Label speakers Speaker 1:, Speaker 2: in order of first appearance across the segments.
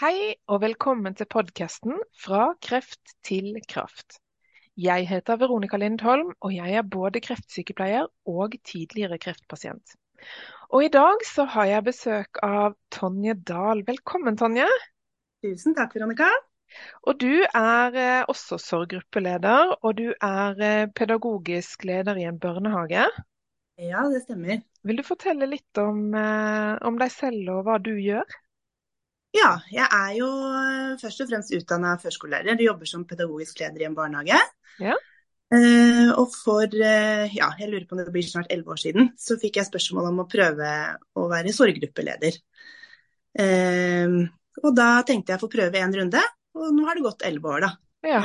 Speaker 1: Hei og velkommen til podkasten 'Fra kreft til kraft'. Jeg heter Veronica Lindholm, og jeg er både kreftsykepleier og tidligere kreftpasient. Og i dag så har jeg besøk av Tonje Dahl. Velkommen, Tonje.
Speaker 2: Tusen takk, Veronica.
Speaker 1: Og du er eh, også sorggruppeleder, og du er eh, pedagogisk leder i en børnehage.
Speaker 2: Ja, det stemmer.
Speaker 1: Vil du fortelle litt om, eh, om deg selv og hva du gjør?
Speaker 2: Ja, jeg er jo eh, først og fremst utdanna førskolelærer. Jeg jobber som pedagogisk leder i en barnehage.
Speaker 1: Ja.
Speaker 2: Uh, og for uh, ja, jeg lurer på om det blir snart elleve år siden, så fikk jeg spørsmål om å prøve å være sorggruppeleder. Uh, og da tenkte jeg å få prøve en runde, og nå har det gått elleve år, da.
Speaker 1: Ja.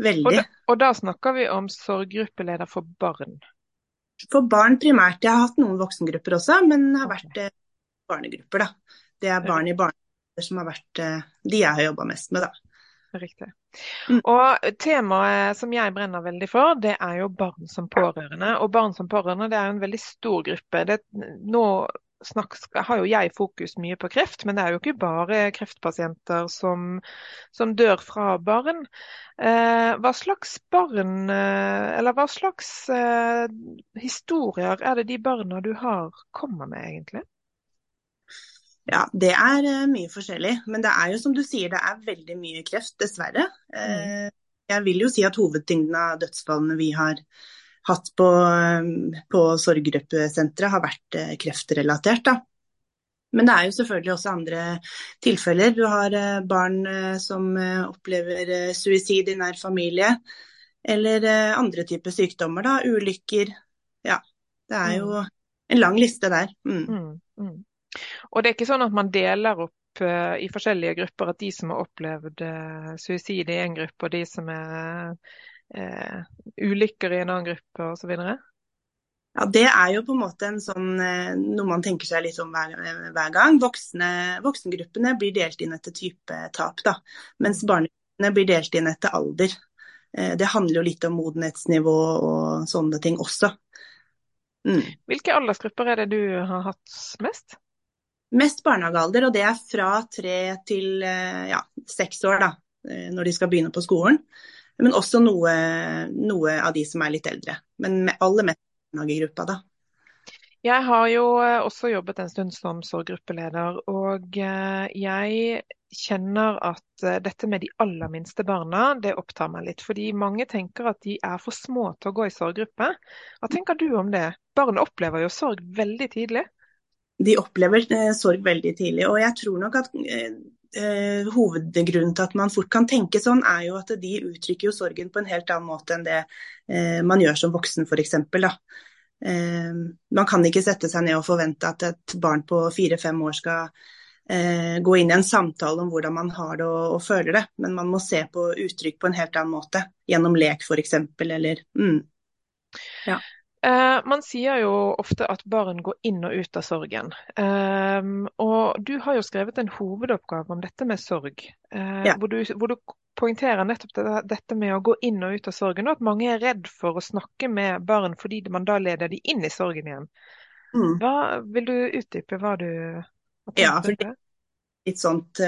Speaker 2: veldig.
Speaker 1: Og da, og da snakker vi om sorggruppeleder for barn?
Speaker 2: For barn primært. Jeg har hatt noen voksengrupper også, men har vært barnegrupper. Da. Det er barn i barnegrupper som har vært eh, de jeg har jobba mest med. Da.
Speaker 1: Riktig. Mm. Og Temaet som jeg brenner veldig for, det er jo barn som pårørende. Og barn som pårørende det er jo en veldig stor gruppe. Det, nå snakk, har jo jeg fokus mye på kreft, men det er jo ikke bare kreftpasienter som, som dør fra barn. Eh, hva slags barn, eh, eller hva slags eh, historier er det de barna du har, kommer med, egentlig?
Speaker 2: Ja, det er uh, mye forskjellig. Men det er jo som du sier, det er veldig mye kreft, dessverre. Mm. jeg vil jo si at hovedtyngden av dødsfallene vi har hatt på, um, på sorggruppesenteret, har vært kreftrelatert. Da. Men det er jo selvfølgelig også andre tilfeller. Du har barn som opplever suicid i nær familie, eller andre typer sykdommer. Da. Ulykker. Ja, det er jo mm. en lang liste der. Mm. Mm, mm.
Speaker 1: Og det er ikke sånn at man deler opp uh, i forskjellige grupper, at de som har opplevd uh, suicid i en gruppe, og de som er uh, ulykker i en annen gruppe osv.?
Speaker 2: Ja, Det er jo på en måte en sånn, noe man tenker seg litt om hver, hver gang. Voksne, voksengruppene blir delt inn etter type tap, da, mens barnegruppene blir delt inn etter alder. Det handler jo litt om modenhetsnivå og sånne ting også.
Speaker 1: Mm. Hvilke aldersgrupper er det du har hatt mest?
Speaker 2: Mest barnehagealder, og det er fra tre til eh, ja, seks år, da, eh, når de skal begynne på skolen. Men også noe, noe av de som er litt eldre. Men aller mest barnehagegruppa, da.
Speaker 1: Jeg har jo eh, også jobbet en stund som sorggruppeleder, og jeg kjenner at dette med de aller minste barna, det opptar meg litt. Fordi mange tenker at de er for små til å gå i sorggruppe. Hva tenker du om det? Barn opplever jo sorg veldig tidlig
Speaker 2: de opplever eh, sorg veldig tidlig. Og jeg tror nok at eh, eh, hovedgrunnen til at man fort kan tenke sånn, er jo at de uttrykker jo sorgen på en helt annen måte enn det eh, man gjør som voksen, f.eks. Eh, man kan ikke sette seg ned og forvente at et barn på fire-fem år skal eh, gå inn i en samtale om hvordan man har det og, og, føler det, men man må se på uttrykk på en helt annen måte. Gjennom lek f.eks. eller mm.
Speaker 1: Ja. Uh, man sier jo ofte at barn går inn og ut av sorgen. Uh, og du har jo skrevet en hovedoppgave om dette med sorg, uh, ja. hvor, du, hvor, du, poengterer nettopp dette med å gå inn og ut av sorgen, og at mange er redd for å snakke med barn fordi man da leder de inn i sorgen igjen. Mm. Hva, vil du utdype hva du har
Speaker 2: ja, for det? Litt sånt,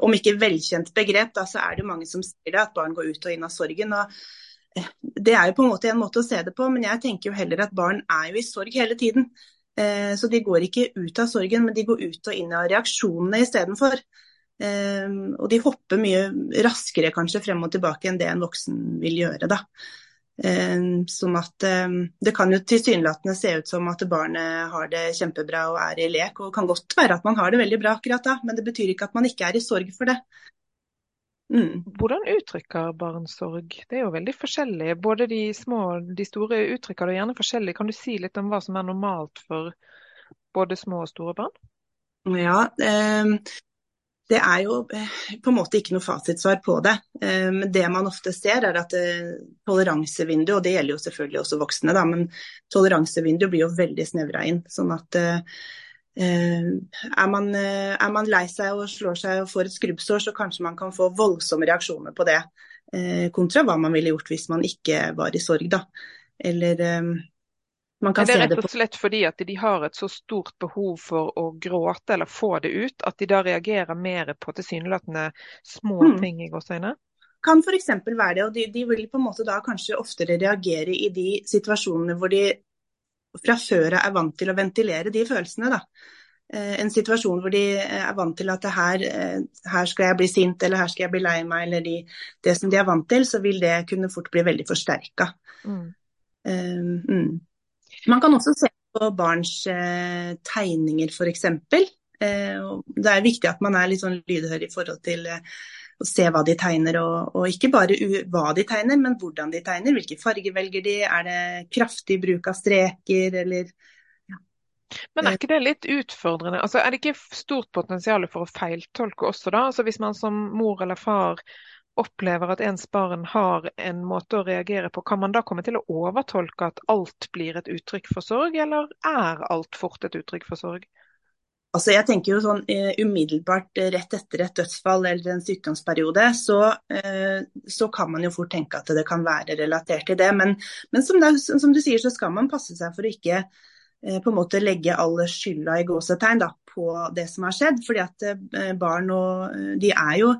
Speaker 2: Om ikke velkjent begrep, da, så er det mange som sier det, at barn går ut og inn av sorgen. og det er jo på en måte en måte å se det på, men jeg tenker jo heller at barn er jo i sorg hele tiden. Eh, så de går ikke ut av sorgen, men de går ut og inn av reaksjonene istedenfor. Eh, og de hopper mye raskere kanskje frem og tilbake enn det en voksen vil gjøre. da. Eh, sånn at Det kan jo tilsynelatende se ut som at barnet har det kjempebra og er i lek, og kan godt være at man har det veldig bra akkurat da, men det betyr ikke at man ikke er i sorg for det.
Speaker 1: Mm. Hvordan uttrykker barn sorg? Det er jo veldig forskjellig. Både de små og de store uttrykker det gjerne forskjellig. Kan du si litt om hva som er normalt for både små og store barn?
Speaker 2: Ja, eh, det er jo eh, på en måte ikke noe fasitsvar på det. Eh, men det man ofte ser er at toleransevinduet, og det gjelder jo selvfølgelig også voksne, da, men toleransevinduet blir jo veldig snevra inn. sånn at er man, eh, er man, lei seg og slår seg og får et skrubbsår, så kanskje man kan få voldsomme reaksjoner på det, eh, kontra hva man ville gjort hvis man ikke var i sorg. Da. Eller Man kan
Speaker 1: er det
Speaker 2: se
Speaker 1: rett
Speaker 2: det
Speaker 1: og slett fordi at de har et så stort behov for å gråte eller få det ut, at de da reagerer mer på tilsynelatende små
Speaker 2: Mm.
Speaker 1: ting i gåseøynene?
Speaker 2: kan f.eks. være det, og de, de vil på en måte da kanskje oftere reagere i de situasjonene hvor de fra før av er vant til å ventilere de følelsene. da. Eh, En situasjon hvor de eh, er vant til at her, eh, her skal jeg bli sint, eller her skal jeg bli lei meg, eller de, det som de er vant til, så vil det kunne fort bli veldig forsterka.
Speaker 1: Mm.
Speaker 2: mm. Man kan også se på barns eh, tegninger, f.eks. Eh, det er viktig at man er litt sånn lydhør i forhold til eh, å se hva de tegner, og, og ikke bare hva de tegner, men hvordan de tegner. Hvilke farger velger de, er det kraftig bruk av streker, eller
Speaker 1: Men er ikke det litt utfordrende? Altså, er det ikke stort potensial for å feiltolke også, da? Altså, hvis man som mor eller far opplever at ens barn har en måte å reagere på, kan man da komme til å overtolke at alt blir et uttrykk for sorg, eller er alt fort et uttrykk for sorg?
Speaker 2: Altså jeg tenker jo sånn uh, Umiddelbart uh, rett etter et dødsfall eller en sykdomsperiode, så, uh, så, kan man jo fort tenke at det kan være relatert til det. Men, men som, det, som, du sier, så skal man passe seg for å ikke på en måte legge all skylda i gåsetegn da, på det som har skjedd. fordi at barn og, de er jo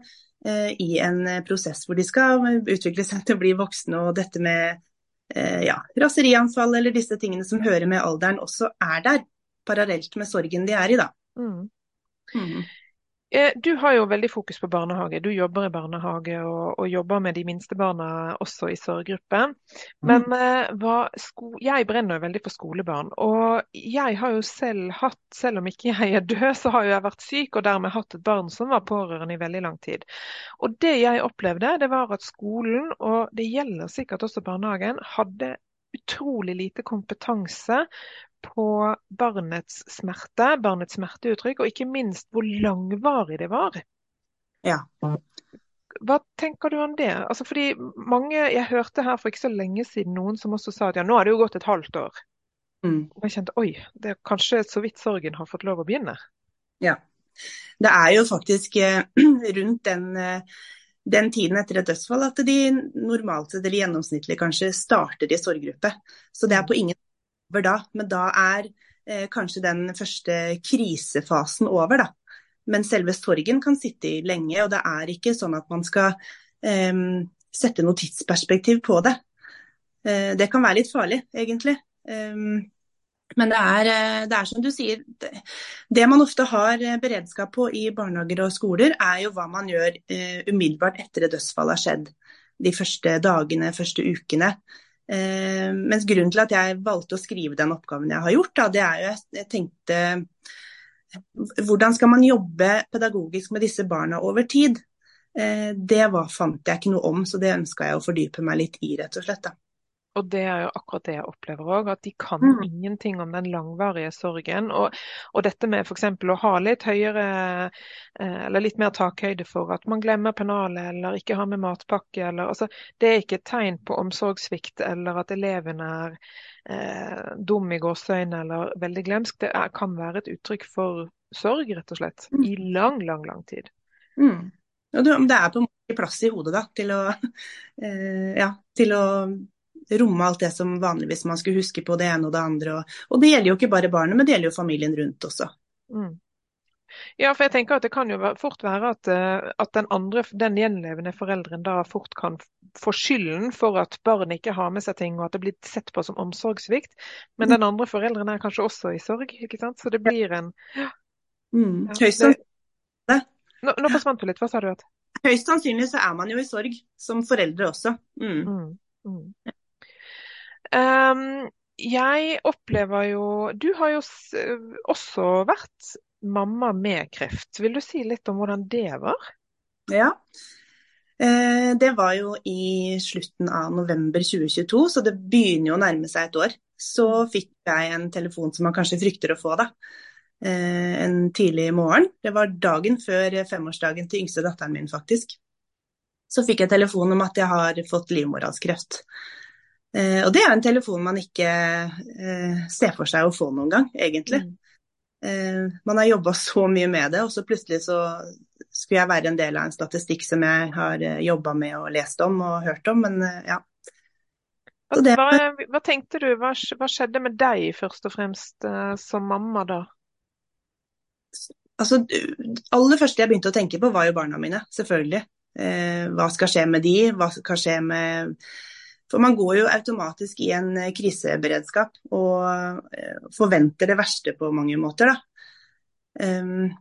Speaker 2: i en prosess hvor de skal utvikle seg til å bli voksne. Og dette med ja, raserianfall eller disse tingene som hører med alderen, også er der parallelt med sorgen de er i. da.
Speaker 1: Mm.
Speaker 2: Mm.
Speaker 1: Du har jo veldig fokus på barnehage. Du jobber i barnehage og, og jobber med de minste barna også i sorggruppe. Men mm. sko, jeg brenner jo veldig for skolebarn. Og jeg har jo selv hatt, selv om ikke jeg er død, så har jo jeg vært syk og dermed hatt et barn som var pårørende i veldig lang tid. Og det jeg opplevde, det var at skolen, og det gjelder sikkert også barnehagen, hadde utrolig lite kompetanse på barnets smerte, barnets smerteuttrykk, og ikke minst hvor langvarig det var.
Speaker 2: Ja.
Speaker 1: Hva tenker du om det? Altså fordi mange, Jeg hørte her for ikke så lenge siden noen som også sa at ja, nå har det jo gått et halvt år.
Speaker 2: Mm.
Speaker 1: Og jeg kjente oi, det er kanskje så vidt sorgen har fått lov å begynne.
Speaker 2: Ja. Det er jo faktisk eh, rundt den, eh, den tiden etter et dødsfall at de normalt eller gjennomsnittlig kanskje starter i sorggruppe. Så det er på ingen da, men da er eh, kanskje den første krisefasen over, da. Men selve sorgen kan sitte i lenge, og det er ikke sånn at man skal eh, sette noe tidsperspektiv på det. Eh, det kan være litt farlig, egentlig. men det er, det er, som du sier, det, det, man ofte har beredskap på i barnehager og skoler, er jo hva man gjør umiddelbart etter et dødsfall har skjedd. De første dagene, første ukene. Eh, mens grunnen til at jeg valgte å skrive den oppgaven jeg har gjort, da, det er jo jeg tenkte hvordan skal man jobbe pedagogisk med disse barna over tid? Eh, det var, fant jeg ikke noe om, så det ønska jeg å fordype meg litt i, rett og slett. Da.
Speaker 1: Og det er jo akkurat det jeg opplever òg, at de kan mm. ingenting om den langvarige sorgen. Og, og dette med f.eks. å ha litt høyere, eller litt mer takhøyde for at man glemmer pennalet eller ikke har med matpakke. Eller, altså, det er ikke et tegn på omsorgssvikt eller at eleven er eh, dum i gåseøynene eller veldig glemsk. Det er, kan være et uttrykk for sorg, rett og slett, mm. i lang, lang, lang tid.
Speaker 2: Mm. Det er på en måte plass i hodet da, til å, eh, ja, til å romme alt det som vanligvis man skulle huske på det ene og det andre. Og, og det gjelder jo ikke bare barnet, men det gjelder jo familien rundt også.
Speaker 1: Mm. Ja, for jeg tenker at det kan jo fort være at, eh, at den andre, den gjenlevende forelderen da fort kan få skylden for at barnet ikke har med seg ting, og at det blir sett på som omsorgssvikt. Men den andre forelderen er kanskje også i sorg, ikke sant. Så det blir en ja.
Speaker 2: Mm. Høyst sannsynlig.
Speaker 1: Nå, nå forsvant du litt, hva sa du? at?
Speaker 2: Høyst sannsynlig så er man jo i sorg, som foreldre også. Mm.
Speaker 1: Mm. Um, jeg opplever jo Du har jo også vært mamma med kreft. Vil du si litt om hvordan det var?
Speaker 2: Ja. Eh, det var jo i slutten av november 2022, så det begynner jo å nærme seg et år. Så fikk jeg en telefon som man kanskje frykter å få, da. Eh, en tidlig morgen. Det var dagen før femårsdagen til yngste datteren min, faktisk. Så fikk jeg telefon om at jeg har fått livmorhalskreft. Eh, og det er en telefon man ikke eh, ser for seg å få noen gang, egentlig. Mm. Eh, man har jobba så mye med det, og så plutselig så skulle jeg være en del av en statistikk som jeg har eh, jobba med og lest om og hørt om, men eh, ja.
Speaker 1: Det... hva, hva, tenkte du, hva, hva, skjedde med deg først og fremst uh, som mamma da?
Speaker 2: Altså, aller første jeg begynte å tenke på var jo barna mine, selvfølgelig. Eh, hva skal skje med de, hva skal skje med For man går jo automatisk i en kriseberedskap og eh, forventer det verste på mange måter, da. Um,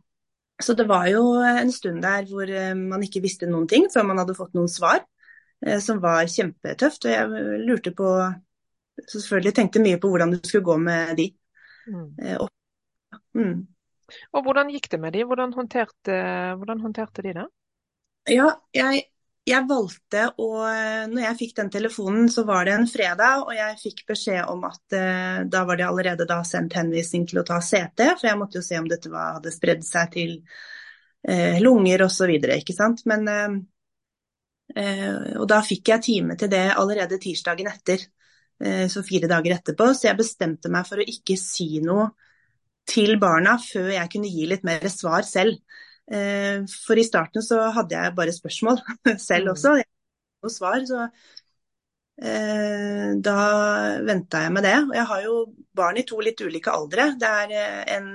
Speaker 2: så det var jo en stund der hvor eh, man ikke visste noen ting før man hadde fått noen svar, eh, som var kjempetøft. Og jeg lurte på Selvfølgelig tenkte mye på hvordan det skulle gå med de. Mm. Eh, og,
Speaker 1: mm. og hvordan gikk det med de? Hvordan håndterte, hvordan håndterte de det?
Speaker 2: Ja, jeg, jeg valgte å Når jeg fikk den telefonen, så var det en fredag, og jeg fikk beskjed om at uh, da var det allerede da sendt henvisning til å ta CT, for jeg måtte jo se om dette var, hadde spredd seg til eh, lunger osv., ikke sant. Men eh, Og da fikk jeg time til det allerede tirsdagen etter, så fire dager etterpå. Så jeg bestemte meg for å ikke si noe til barna før jeg kunne gi litt mer svar selv. Eh, for i starten så hadde jeg bare spørsmål selv mm. også. Og svar, så eh, da venta jeg med det. Og jeg har jo barn i to litt ulike aldre. Det er eh, en,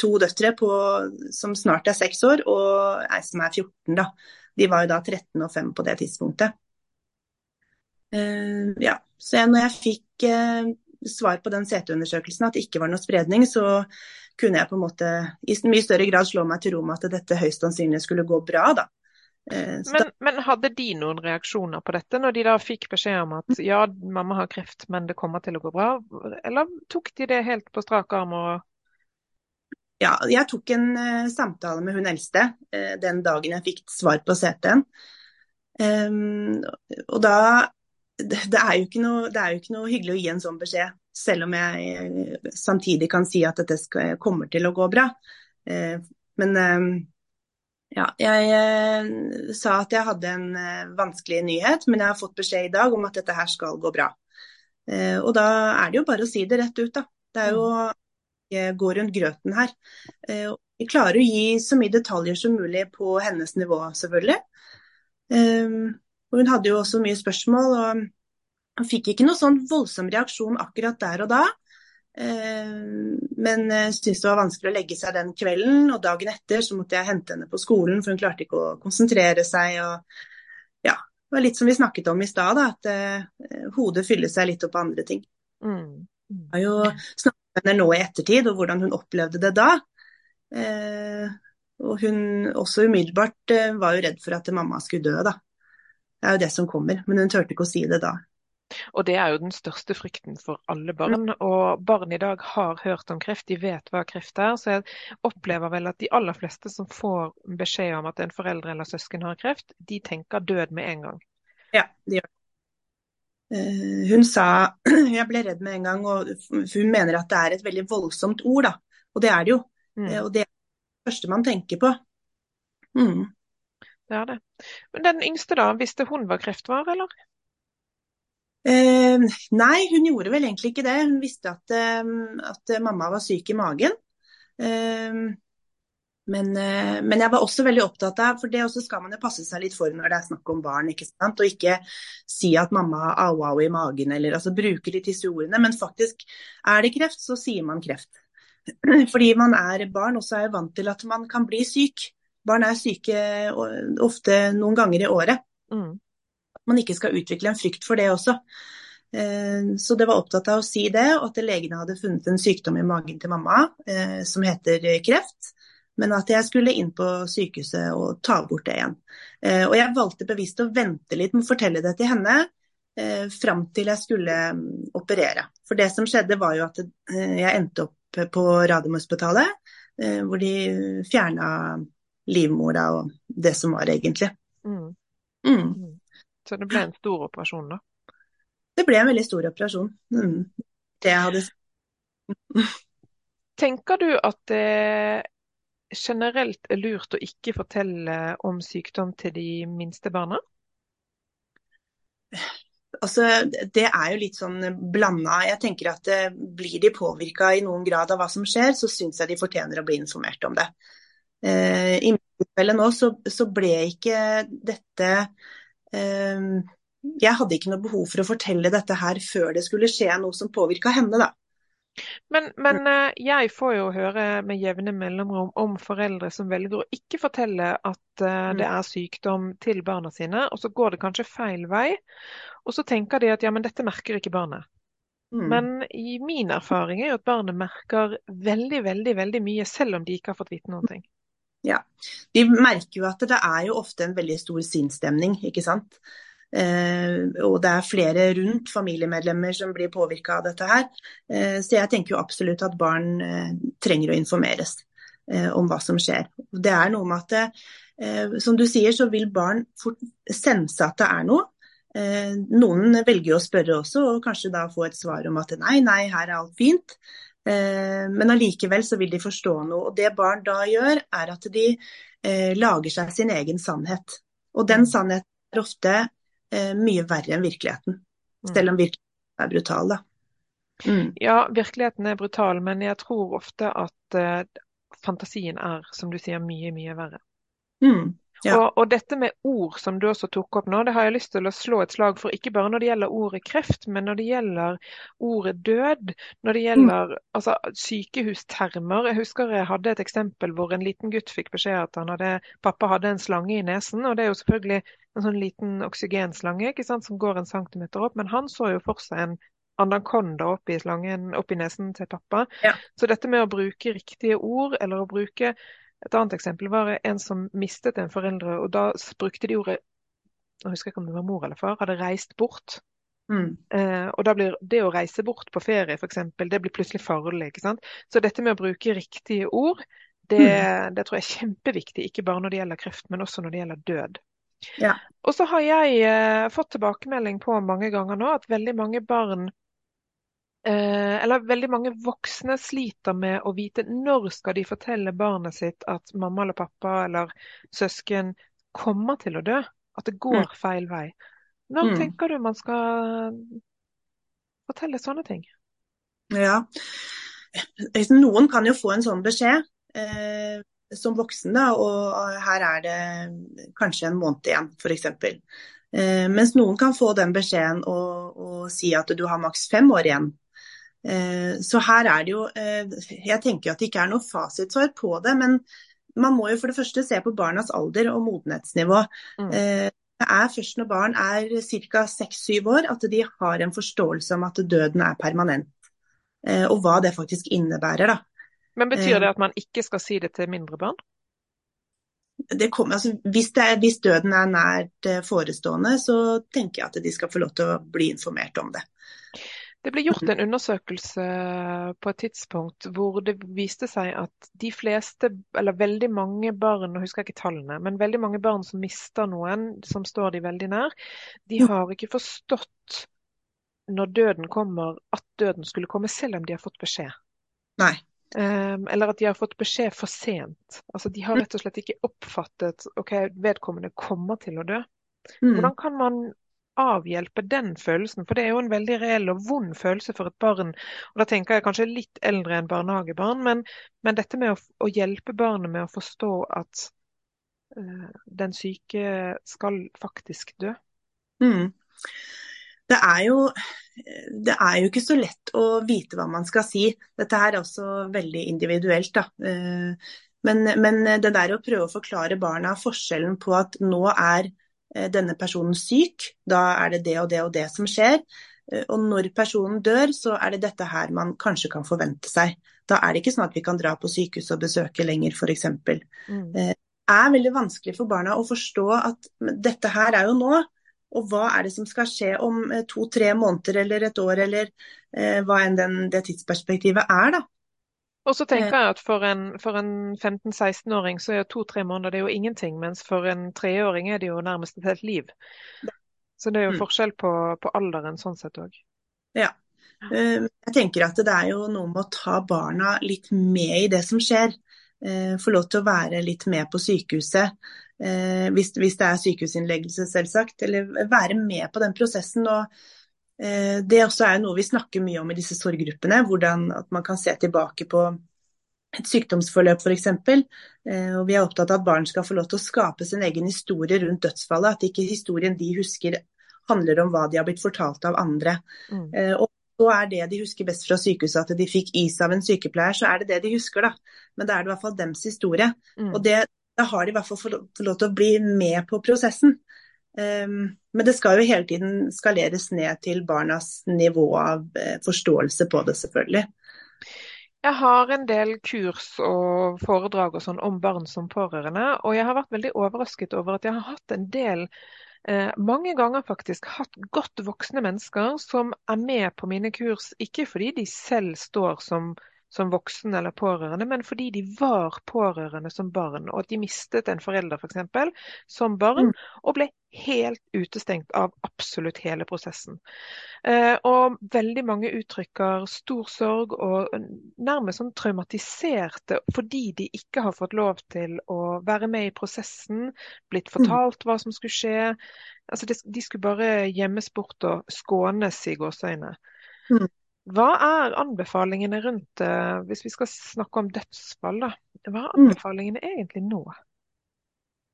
Speaker 2: to døtre på, som snart er seks år, og ei som er 14, da. De var jo da 13 og 5 på det tidspunktet. ja, så jeg, når jeg fikk svar på den CT-undersøkelsen at det ikke var noe spredning, så kunne jeg på en måte i mye større grad slå meg til ro med at dette høyst sannsynlig skulle gå bra, da.
Speaker 1: Eh, men, men, hadde de noen reaksjoner på dette, når de da fikk beskjed om at ja, mamma har kreft, men det kommer til å gå bra? Eller tok de det helt på strak arm og
Speaker 2: Ja, jeg tok en uh, samtale med hun eldste uh, den dagen jeg fikk svar på CT-en. Um, og da det, er noe, det er jo ikke noe hyggelig å gi en sånn beskjed selv om jeg eh, samtidig kan si at dette skal, kommer til å gå bra. Eh, men eh, ja, jeg sa at jeg hadde en vanskelig nyhet, men jeg har fått beskjed i dag om at dette her skal gå bra. Og da er det jo bare å si det rett ut, da. Det er jo å gå rundt grøten her. Vi klarer å gi så mye detaljer som mulig på hennes nivå, selvfølgelig. Og hun hadde jo også mye spørsmål. og fikk ikke noe sånn voldsom reaksjon akkurat der og da. Eh, men syntes det var vanskelig å legge seg den kvelden. Og dagen etter så måtte jeg hente henne på skolen, for hun klarte ikke å konsentrere seg. og ja, Det var litt som vi snakket om i stad, at uh, hodet fyller seg litt opp av andre ting. Mm. Jeg har jo snakket med henne nå i ettertid, og hvordan hun opplevde det da. Uh, og hun også umiddelbart uh, var jo redd for at mamma skulle dø, da. Det er jo det som kommer, men hun turte ikke å si det da.
Speaker 1: Og det er jo den største frykten for alle barn. Og barn i dag har hørt om kreft, de vet hva kreft er. Så jeg opplever vel at de aller fleste som får beskjed om at en forelder eller søsken har kreft, de tenker død med en gang.
Speaker 2: Ja, de gjør det. Uh, hun sa Jeg ble redd med en gang, og hun mener at det er et veldig voldsomt ord, da. Og det er det jo. Mm. Uh, og det er det første man tenker på.
Speaker 1: Mm. Det er det. Men den yngste, da, visste hun hva kreft var, eller?
Speaker 2: Eh, nei, hun gjorde vel egentlig ikke det. Hun visste at, eh, at mamma var syk i magen. Eh, men, eh, men, jeg var også veldig opptatt av, for det også skal man jo passe seg litt for når det er snakk om barn, ikke sant. Og ikke si at mamma har au-au i magen, eller altså bruke litt disse ordene. Men faktisk, er det kreft, så sier man kreft. Fordi man er barn og så er jeg vant til at man kan bli syk. Barn er syke ofte noen ganger i året. Mm man ikke skal utvikle en frykt for det også. Eh, så det var opptatt av å si det, og at legene hadde funnet en sykdom i magen til mamma eh, som heter kreft. Men at jeg skulle inn på sykehuset og ta bort det igjen. Eh, og jeg valgte bevisst å vente litt med å fortelle det til henne fram til jeg skulle mm, operere. For det som skjedde var jo at jeg endte opp på Radiumhospitalet, hvor de fjerna livmora og det som var egentlig. Mm.
Speaker 1: Mm. mm. Så det ble en stor operasjon, da?
Speaker 2: Det ble en veldig stor operasjon. Mm. Det jeg hadde
Speaker 1: Tenker du at det generelt er lurt å ikke fortelle om sykdom til de minste barna?
Speaker 2: Altså, det er jo litt sånn blanda. Jeg tenker at eh, Blir de påvirka i noen grad av hva som skjer, så syns jeg de fortjener å bli informert om det. Eh, I mitt tilfelle nå så, så, ble ikke dette eh, jeg hadde ikke noe behov for å fortelle dette her før det skulle skje noe som påvirka henne, da.
Speaker 1: Men, men eh, jeg får jo høre med jevne mellomrom om foreldre som velger å ikke fortelle at uh, det er sykdom til barna sine, og så går det kanskje feil vei. Og så tenker de at ja, men dette merker ikke barnet. Mm. Men i min erfaring er jo at barnet merker veldig, veldig, veldig mye, selv om de ikke har fått vite noen ting.
Speaker 2: Ja, De merker jo at det er jo ofte en veldig stor sinnsstemning, ikke sant. Eh, og det er flere rundt familiemedlemmer som blir påvirka av dette her. Eh, så jeg tenker jo absolutt at barn eh, trenger å informeres om hva som skjer. Det er noe med at som du sier, så vil barn fort sense at det er noe. Noen velger jo å spørre også, og kanskje da få et svar om at nei, nei, her er alt fint. Men allikevel så vil de forstå noe. Og det barn da gjør, er at de lager seg sin egen sannhet. Og den sannheten er ofte eh, mye verre enn virkeligheten. Mm. Selv om virkeligheten er brutal, da.
Speaker 1: Mm. Ja, virkeligheten er brutal, men jeg tror ofte at eh, fantasien er, som du sier, mye, mye verre. Mm. Ja. Og, og, dette med ord som du også tok opp nå, det har jeg lyst til å slå et slag for. Ikke bare når det gjelder ordet kreft, men når det gjelder ordet død. Når det gjelder mm. altså, sykehustermer. Jeg husker jeg hadde et eksempel hvor en liten gutt fikk beskjed at hadde, pappa hadde en slange i nesen. Og det er jo selvfølgelig en sånn liten oksygenslange ikke sant, som går en centimeter opp. Men han så jo for seg en anakonda oppi, slangen, oppi nesen til pappa. Ja. Så dette med å bruke riktige ord, eller å bruke et annet eksempel var en som mistet en foreldre, og da brukte de ordet jeg husker ikke om det var mor eller far, hadde reist bort. Mm. Eh, og da blir det å reise bort på ferie f.eks., det blir plutselig farlig. ikke sant? Så dette med å bruke riktige ord, det, mm. det tror jeg er kjempeviktig. Ikke bare når det gjelder kreft, men også når det gjelder død. Ja. Og så har jeg eh, fått tilbakemelding på mange ganger nå at veldig mange barn eller veldig mange voksne sliter med å vite når skal de fortelle barnet sitt at mamma eller pappa eller søsken kommer til å dø. At det går mm. feil vei. Når mm. tenker du man skal fortelle sånne ting?
Speaker 2: Ja, noen kan jo få en sånn beskjed eh, som voksen, da, og her er det kanskje en måned igjen, f.eks. Eh, mens noen kan få den beskjeden og, og si at du har maks fem år igjen. Eh, så her er det jo eh, Jeg tenker at det ikke er noe fasitsvar på det, men man må jo for det første se på barnas alder og modenhetsnivå. Mm. Eh, det er først når barn er ca. 6-7 år at de har en forståelse om at døden er permanent. Og hva det faktisk innebærer. Da.
Speaker 1: Men Betyr det at man ikke skal si det til mindre barn?
Speaker 2: Det kommer, altså, hvis, det er, hvis, døden er nært forestående, så tenker jeg at de skal få lov til å bli informert om det.
Speaker 1: Det ble gjort en undersøkelse på et tidspunkt hvor det viste seg at de fleste, eller veldig mange barn, nå husker jeg ikke tallene, men veldig mange barn som mister noen som står de veldig nær, de har ikke forstått når døden kommer, at døden skulle komme, selv om de har fått beskjed.
Speaker 2: Nei.
Speaker 1: Um, eller at de har fått beskjed for sent. Altså, de har rett og slett ikke oppfattet ok, vedkommende kommer til å dø. Mm. Hvordan kan man avhjelpe den følelsen. For det er jo en veldig reell og vond følelse for et barn. Og da tenker jeg kanskje litt eldre enn barnehagebarn, men, men dette med å, å, hjelpe barnet med å forstå at uh, den syke skal faktisk dø. Mm.
Speaker 2: Det er, jo, det er jo ikke så lett å vite hva man skal si. Dette er også veldig individuelt. Da. Eh, men, men det der å prøve å forklare barna forskjellen på at nå er denne personen syk, da er det det og det og det som skjer. Eh, og når personen dør, så er det dette her man kanskje kan forvente seg. Da er det ikke sånn at vi kan dra på sykehus og besøke lenger, f.eks. Mm. Eh, det er veldig vanskelig for barna å forstå at dette her er jo nå. Og hva er det som skal skje om to-tre måneder eller et år, eller eh, hva enn den, det tidsperspektivet er, da.
Speaker 1: Og så tenker jeg at for en, en 15-16-åring så er to-tre måneder det er jo ingenting, mens for en treåring er det jo nærmest et helt liv. Så det er jo mm. forskjell på, på alderen sånn sett òg.
Speaker 2: Ja. Eh, jeg tenker at det er jo noe med å ta barna litt med i det som skjer. Eh, få lov til å være litt med på sykehuset. Eh, hvis, hvis det er sykehusinnleggelse, selvsagt. Eller være med på den prosessen. og det også er noe vi snakker mye om i disse sorggruppene. Hvordan at man kan se tilbake på et sykdomsforløp f.eks. Eh, og vi er opptatt av at barn skal få lov til å skape sin egen historie rundt dødsfallet. At ikke historien de husker handler om hva de har blitt fortalt av andre.
Speaker 1: Mm.
Speaker 2: Eh, og så er det de husker best fra sykehuset at de fikk is av en sykepleier, så er det det de husker, da. Men da er det i hvert fall dems historie.
Speaker 1: Mm.
Speaker 2: Og det, da har de i hvert fall fått lov til å bli med på prosessen. Um, men det skal jo hele tiden skaleres ned til barnas nivå av eh, forståelse på det, selvfølgelig.
Speaker 1: Jeg har en del kurs og foredrag og sånn om barn som pårørende, og jeg har vært veldig overrasket over at jeg har hatt en del eh, mange ganger faktisk hatt godt voksne mennesker som er med på mine kurs, ikke fordi de selv står som som voksen eller pårørende, men fordi de var pårørende som barn, og at de mistet en forelder f.eks. For som barn, mm. og ble helt utestengt av absolutt hele prosessen. Eh, og veldig mange uttrykker stor sorg og nærmest sånn traumatiserte fordi de ikke har fått lov til å være med i prosessen, blitt mm. fortalt hva som skulle skje. Altså, de, skulle bare gjemmes bort og skånes i gåseøyne. Mm. Hva er anbefalingene rundt uh, Hvis vi skal snakke om dødsfall, da. Hva er mm. anbefalingene mm. egentlig nå?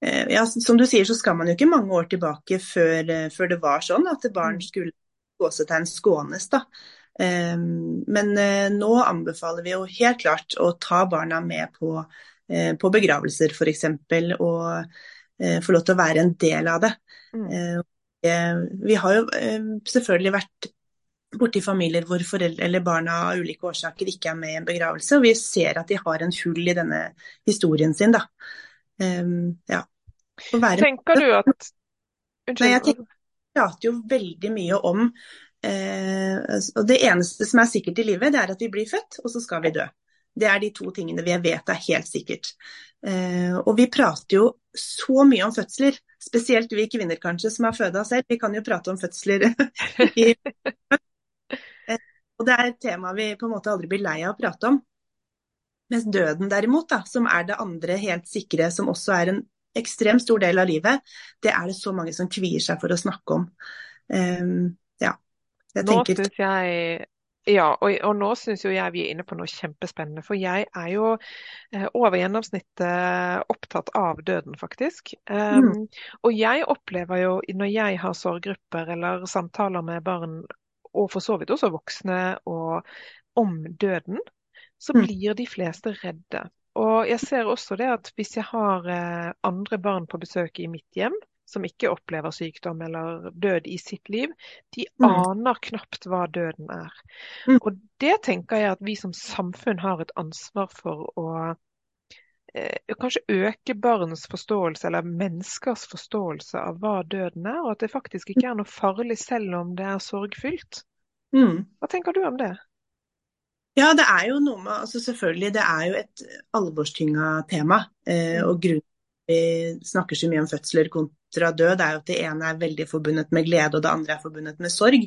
Speaker 2: Eh, ja, Som du sier, så skal man jo ikke mange år tilbake før, eh, før det var sånn at barn mm. skulle gåsetegn skånes. da. Um, men nå anbefaler vi jo helt klart å ta barna med på, på begravelser f.eks. Og få lov til å være en del av det. Mm. vi har jo selvfølgelig vært borti familier hvor foreldre eller barna av ulike årsaker ikke er med i en begravelse. Og vi ser at de har en hull i denne historien sin, da. Um, ja.
Speaker 1: Være... Tenker du at
Speaker 2: Unnskyld. Nei, jeg tenker, prater jo veldig mye om eh, og Det eneste som er sikkert i livet, det er at vi blir født, og så skal vi dø. Det er de to tingene vi vet er helt sikkert. Eh, og vi prater jo så mye om fødsler, spesielt vi kvinner kanskje som har føda selv. Vi kan jo prate om fødsler i og det er et tema vi på en måte aldri blir lei av å prate om. Mens døden derimot, da, som er det andre helt sikre, som også er en ekstremt stor del av livet, det er det så mange som kvier seg for å snakke om. Um, ja.
Speaker 1: Jeg nå synes jeg ja, og, og nå syns jo jeg vi er inne på noe kjempespennende. For jeg er jo eh, over gjennomsnittet opptatt av døden, faktisk. Um, mm. Og jeg opplever jo når jeg har sorggrupper eller samtaler med barn og for så vidt også voksne, og om døden, så mm. blir de fleste redde. Og jeg ser også det at hvis jeg har eh, andre barn på besøk i mitt hjem, som ikke opplever sykdom eller død i sitt liv, de mm. aner knapt hva døden er. Mm. Og det tenker jeg at vi som samfunn har et ansvar for å kanskje øke barns forståelse, eller menneskers forståelse av hva døden er, og at det faktisk ikke er noe farlig selv om det er sorgfylt. Mm. Hva tenker du om det?
Speaker 2: Ja, det er jo noe med altså Selvfølgelig, det er jo et alvorstynga tema. Eh, og grunnen til at vi snakker så mye om fødsler kontra død, er jo at det ene er veldig forbundet med glede, og det andre er forbundet med sorg.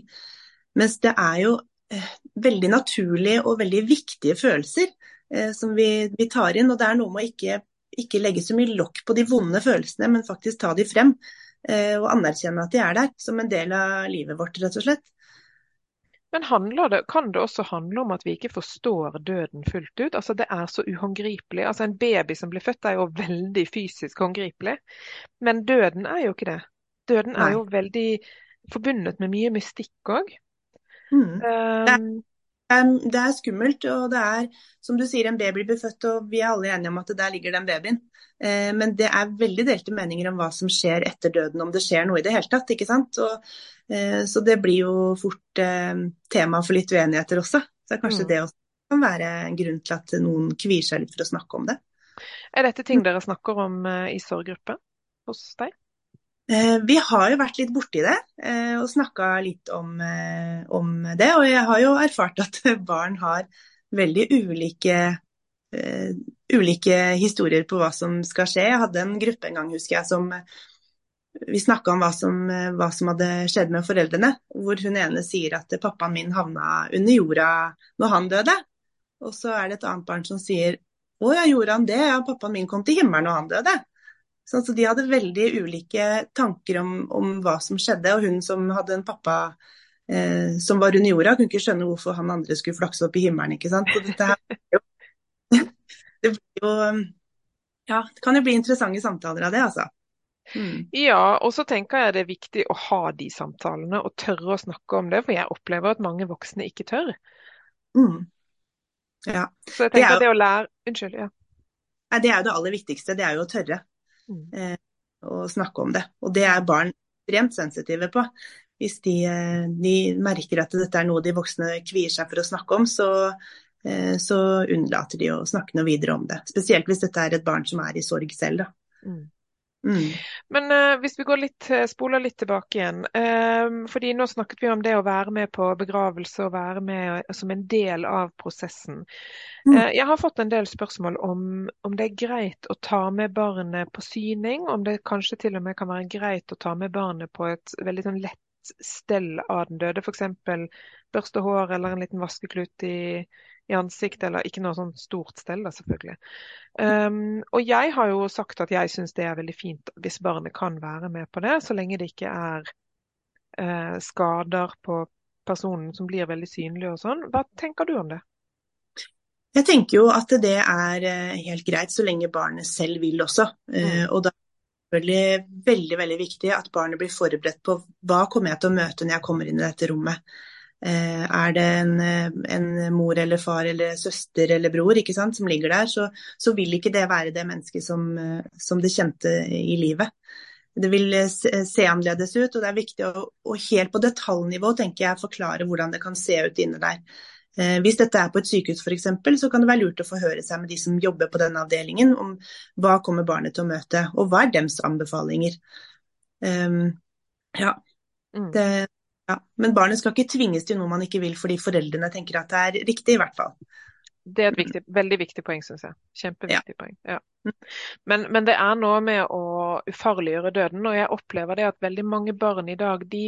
Speaker 2: Mens det er jo eh, veldig naturlige og veldig viktige følelser Eh, som vi, vi, tar inn. Og det er noe med å ikke, ikke, legge så mye lokk på de vonde følelsene, men faktisk ta de frem. Eh, og anerkjenne at de er der, som en del av livet vårt, rett og slett.
Speaker 1: Men det, kan det også handle om at vi ikke forstår døden fullt ut? Altså Det er så uhåndgripelig. Altså En baby som blir født er jo veldig fysisk håndgripelig. Men døden er jo ikke det. Døden Nei. er jo veldig forbundet med mye mystikk òg.
Speaker 2: Mm. Um, det er skummelt, og det er som du sier, en baby blir født, og vi er alle enige om at der ligger den babyen. Eh, men det er veldig delte meninger om hva som skjer etter døden, om det skjer noe i det hele tatt. ikke sant? Og, eh, så det blir jo fort eh, tema for litt uenigheter også. Så kanskje mm. det også kan være en grunn til at noen kvier seg litt for å snakke om det.
Speaker 1: Er dette ting dere snakker om i sorggruppe hos deg?
Speaker 2: Eh, vi har jo vært litt borti det eh, og snakka litt om, eh, om, det. Og jeg har jo erfart at barn har veldig ulike, ulike historier på hva som skal skje. Jeg hadde en gruppe en gang, husker jeg, som vi snakka om hva som, hva som, hadde skjedd med foreldrene. Hvor hun ene sier at pappaen min havna under jorda når han døde. Og så er det et annet barn som sier å ja, gjorde han det? Ja, pappaen min kom til himmelen når han døde. Så altså, de hadde veldig ulike tanker om, om, hva som skjedde. Og hun som hadde en pappa eh, som var under jorda, kunne ikke skjønne hvorfor han andre skulle flakse opp i himmelen. ikke sant? Så dette her, det blir jo Ja, det kan jo bli interessante samtaler av det, altså. Mm.
Speaker 1: Ja, og så tenker jeg det er viktig å ha de samtalene og tørre å snakke om det, for jeg opplever at mange voksne ikke tør.
Speaker 2: Mm. Ja.
Speaker 1: Så jeg
Speaker 2: Det er
Speaker 1: tenker det å lære Unnskyld. ja.
Speaker 2: Det er jo det aller viktigste, det er jo å tørre. Eh, å snakke om det. Og det er barn ekstremt sensitive på. Hvis de, eh, de merker at dette er noe de voksne kvier seg for å snakke om, så, eh, så unnlater de å snakke noe videre om det. Spesielt hvis dette er et barn som er i sorg selv. Da.
Speaker 1: Mm.
Speaker 2: Mm.
Speaker 1: Men uh, hvis vi går litt, eh, spoler litt tilbake igjen. Uh, fordi nå snakket vi om det å være med på begravelse og være med som en del av prosessen.
Speaker 2: Mm.
Speaker 1: Uh, jeg har fått en del spørsmål om, om det er greit å ta med barnet på syning. Om det kanskje til og med kan være greit å ta med barnet på et veldig sånn lett stell av den døde. F.eks. børste hår eller en liten vaskeklut i, i ansiktet, eller ikke noe sånn stort stell, da, selvfølgelig. Um, og jeg har jo sagt at jeg syns det er veldig fint hvis barnet kan være med på det, så lenge det ikke er uh, skader på personen som blir veldig synlig og sånn. Hva tenker du om det?
Speaker 2: Jeg tenker jo at det er eh, helt greit så lenge barnet selv vil også.
Speaker 1: Mm.
Speaker 2: Uh, Og da er det selvfølgelig veldig, veldig viktig at barnet blir forberedt på hva kommer jeg til å møte når jeg kommer inn i dette rommet. Eh, Er det en, eh, en mor eller far eller søster eller bror sant, som ligger der, så, så vil ikke det være det mennesket som, eh, som det kjente i livet. Det vil se, annerledes ut, og det er viktig å, å helt på detaljnivå tenker jeg, forklare hvordan det kan se ut inne der. Eh, Hvis dette er på et sykehus f.eks., så kan det være lurt å forhøre seg med de som jobber på denne avdelingen, om hva kommer barnet til å møte, og hva er deres anbefalinger. Um, ja,
Speaker 1: Mm.
Speaker 2: det, ja. Men barnet skal ikke tvinges til noe man ikke vil fordi foreldrene tenker at det er riktig, i hvert fall.
Speaker 1: Det er et viktig, veldig viktig poeng, syns jeg. Kjempeviktig poeng. Ja. Men, men det er noe med å ufarliggjøre døden, og jeg opplever det at veldig mange barn i dag, de,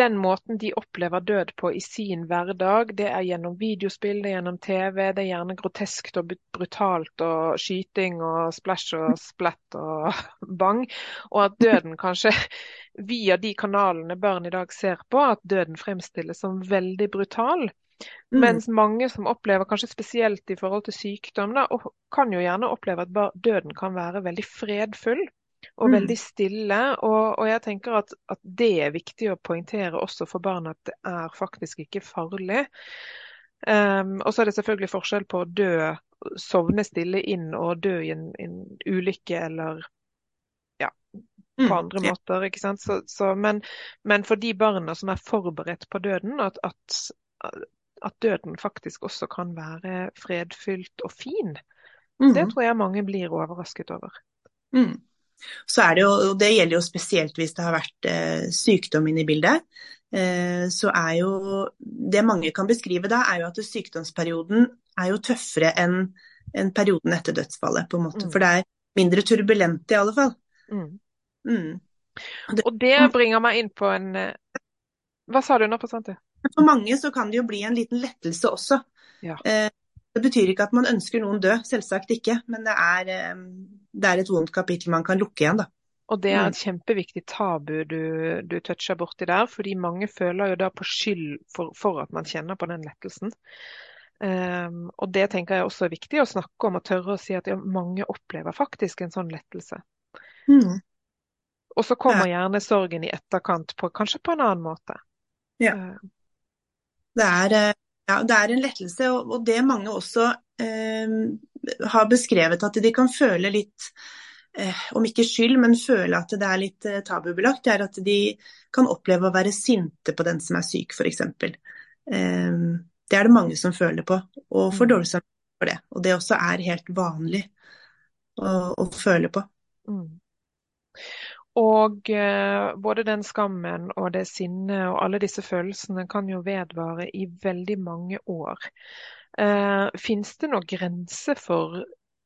Speaker 1: den måten de opplever død på i sin hverdag, det er gjennom videospill, det er gjennom TV, det er gjerne groteskt og brutalt og skyting og splash og splett og bang, og at døden kanskje via de kanalene barn i dag ser på, at døden fremstilles som veldig brutal.
Speaker 2: Mm.
Speaker 1: Mens mange som opplever, kanskje spesielt i forhold til sykdom, da, kan jo gjerne oppleve at døden kan være veldig fredfull og
Speaker 2: Mm.
Speaker 1: veldig stille. Og, og jeg tenker at, at det er viktig å poengtere også for barn at det er faktisk ikke farlig. Um, og så er det selvfølgelig forskjell på å dø, sovne stille inn og dø i en, en ulykke eller på
Speaker 2: Mm,
Speaker 1: andre måter. ikke sant? Så, så, men, men for de barna som er forberedt på døden, at, at, at døden faktisk også kan være fredfylt og fin,
Speaker 2: Mm.
Speaker 1: det tror jeg mange blir overrasket over.
Speaker 2: Mm. Så er det jo, og det gjelder jo spesielt hvis det har vært eh, sykdom inne i bildet. Eh, så er jo Det mange kan beskrive da, er jo at sykdomsperioden er jo tøffere enn en perioden etter dødsfallet, på en måte.
Speaker 1: Mm.
Speaker 2: For det er mindre turbulent i alle fall.
Speaker 1: Mm.
Speaker 2: Mm.
Speaker 1: Og det bringer meg inn på en eh, Hva sa du nå, du?
Speaker 2: For mange så kan det jo bli en liten lettelse også.
Speaker 1: Ja.
Speaker 2: Eh, det betyr ikke at man ønsker noen død, selvsagt ikke. Men det er, eh, det er et vondt kapittel man kan lukke igjen, da.
Speaker 1: Og det er
Speaker 2: Mm.
Speaker 1: et kjempeviktig tabu du, du toucher borti der, fordi mange føler jo da på skyld for, for at man kjenner på den lettelsen. Um, og det tenker jeg også er viktig å snakke om og tørre å si at mange opplever faktisk en sånn lettelse.
Speaker 2: Mm.
Speaker 1: Og så kommer gjerne sorgen i etterkant, på, kanskje på en annen måte.
Speaker 2: Ja.
Speaker 1: Eh,
Speaker 2: Det er, eh, ja, det er en lettelse, og, og det mange også eh, har beskrevet at de kan føle litt, eh, om ikke skyld, men føle at det er litt eh, tabubelagt, det er at de kan oppleve å være sinte på den som er syk, f.eks. Eh, det er det mange som føler på, og får
Speaker 1: Mm.
Speaker 2: dårlig samvittighet for det. Og det også er helt vanlig å, å føle på.
Speaker 1: Mm. Og eh, både den skammen og det sinnet og alle disse følelsene kan jo vedvare i veldig mange år. Eh, Fins det noen grense for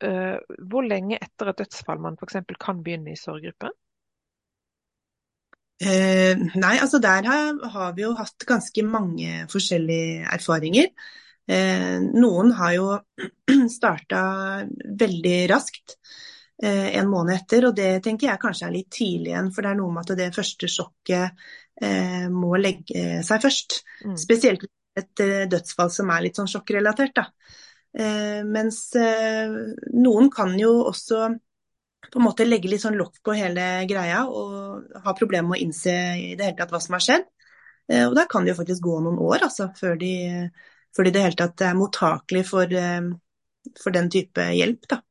Speaker 1: eh, hvor lenge etter et dødsfall man f.eks. kan begynne i sorggruppe?
Speaker 2: Eh, nei, altså der har, har vi jo hatt ganske mange forskjellige erfaringer. Eh, noen har jo starta veldig raskt, en måned etter, og det tenker jeg kanskje er litt tidlig igjen. For det er noe med at det første sjokket eh, må legge seg først.
Speaker 1: Mm.
Speaker 2: Spesielt et eh, dødsfall som er litt sånn sjokkrelatert, da. Eh, mens eh, noen kan jo også på en måte legge litt sånn lokk på hele greia og ha problemer med å innse i det hele tatt hva som har skjedd. Eh, og da kan det jo faktisk gå noen år altså, før de, før de det hele tatt er mottakelig for, eh, for den type hjelp. da.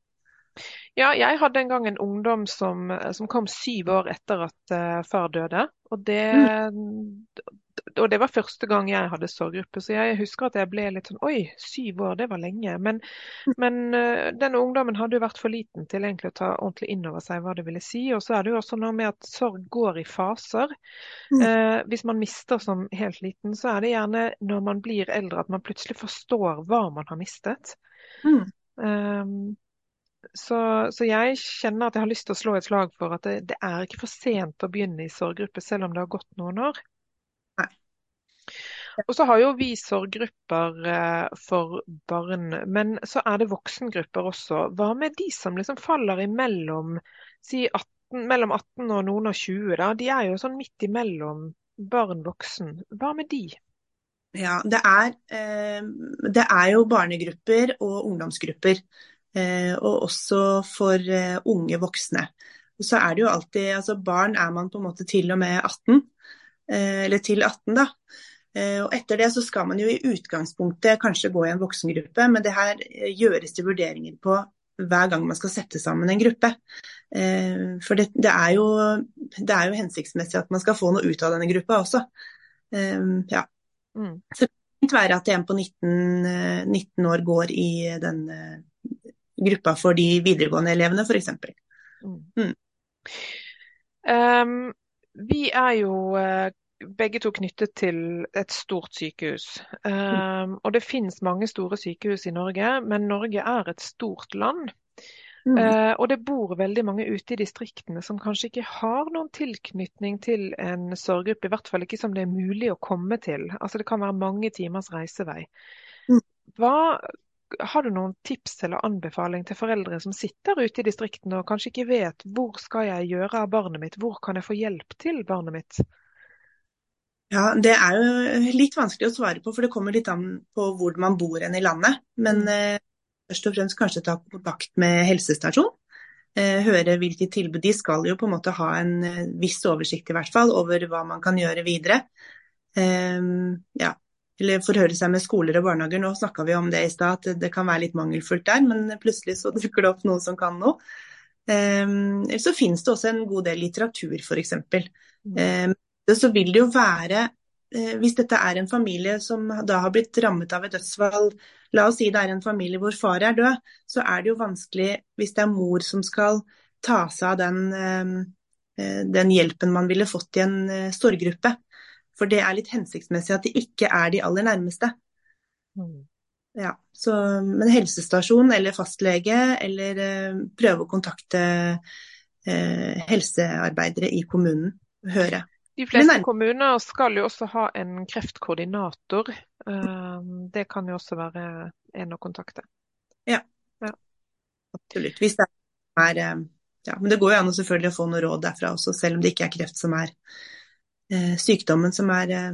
Speaker 1: Ja, jeg hadde en gang en ungdom som, som kom syv år etter at uh, far døde. Og det, mm og det var første gang jeg hadde sorggruppe, så jeg husker at jeg ble litt sånn Oi, syv år, det var lenge. Men, men uh, denne ungdommen hadde jo vært for liten til egentlig å ta ordentlig inn over seg hva det ville si. Og så er det jo også noe med at sorg går i faser. Uh, hvis man mister som helt liten, så er det gjerne når man blir eldre at man plutselig forstår hva man har mistet. Mm. Så, så, jeg kjenner at jeg har lyst til å slå et slag for at det, det er ikke for sent å begynne i sorggruppe, selv om det har gått noen år. Og så har jo vi sorggrupper eh, for barn, men så er det voksengrupper også. Hva med de som liksom faller imellom si 18, mellom 18 og noen og 20? da? De er jo sånn midt imellom barn-voksen. Hva med de?
Speaker 2: Ja, det er, eh, det er jo barnegrupper og ungdomsgrupper. Eh, og også for eh, unge voksne. Og så er det jo alltid, altså Barn er man på en måte til og med 18, eh, eller til 18, da. Og etter det så skal man jo i utgangspunktet kanskje gå i en voksengruppe, men det her gjøres det vurderinger på hver gang man skal sette sammen en gruppe. For det, det, er jo, det, er jo, hensiktsmessig at man skal få noe ut av denne gruppa også. Ja. Mm. Så det kan være at en på 19, 19, år går i den gruppa for de videregående elevene, f.eks. Mm.
Speaker 1: Um, vi er jo begge to knyttet til et stort sykehus. Um, og det finnes mange store sykehus i Norge, men Norge er et stort land. Mm. Uh, og det bor veldig mange ute i distriktene som kanskje ikke har noen tilknytning til en sorggruppe, i hvert fall ikke som det er mulig å komme til. Altså Det kan være mange timers reisevei. Mm. Hva, har du noen tips eller anbefaling til foreldre som sitter ute i distriktene og kanskje ikke vet hvor skal jeg gjøre av barnet mitt, hvor kan jeg få hjelp til barnet mitt?
Speaker 2: Ja, Det er jo litt vanskelig å svare på, for det kommer litt an på hvor man bor enn i landet. Men mm. eh, først og fremst kanskje ta kontakt med helsestasjon. Eh, høre hvilke tilbud de skal jo på en måte ha en eh, viss oversikt i hvert fall over hva man kan gjøre videre. Eh, ja, eller forhøre seg med skoler og barnehager. Nå snakka vi om det i stad, at det kan være litt mangelfullt der, men plutselig så dukker det opp noen som kan noe. Eh, eller så finnes det også en god del litteratur, f.eks. Mm. Eh, så vil det jo være eh, hvis dette er en familie som da har blitt rammet av et dødsfall, la oss si det er en familie hvor far er død, så er det jo vanskelig hvis det er mor som skal ta seg av den, eh, eh, den hjelpen man ville fått i en sorggruppe. For det er litt hensiktsmessig at de ikke er de aller nærmeste. Mm. Ja, så, men helsestasjon eller fastlege, eller prøve å kontakte eh, helsearbeidere i kommunen. Høre.
Speaker 1: De fleste kommuner skal jo også ha en kreftkoordinator. Ehm, det kan jo også være en å kontakte.
Speaker 2: Ja, ja. absolutt. Hvis det er eh, ja, Men det går jo an å selvfølgelig å få noe råd derfra også, selv om det ikke er kreft som er eh, sykdommen som er eh,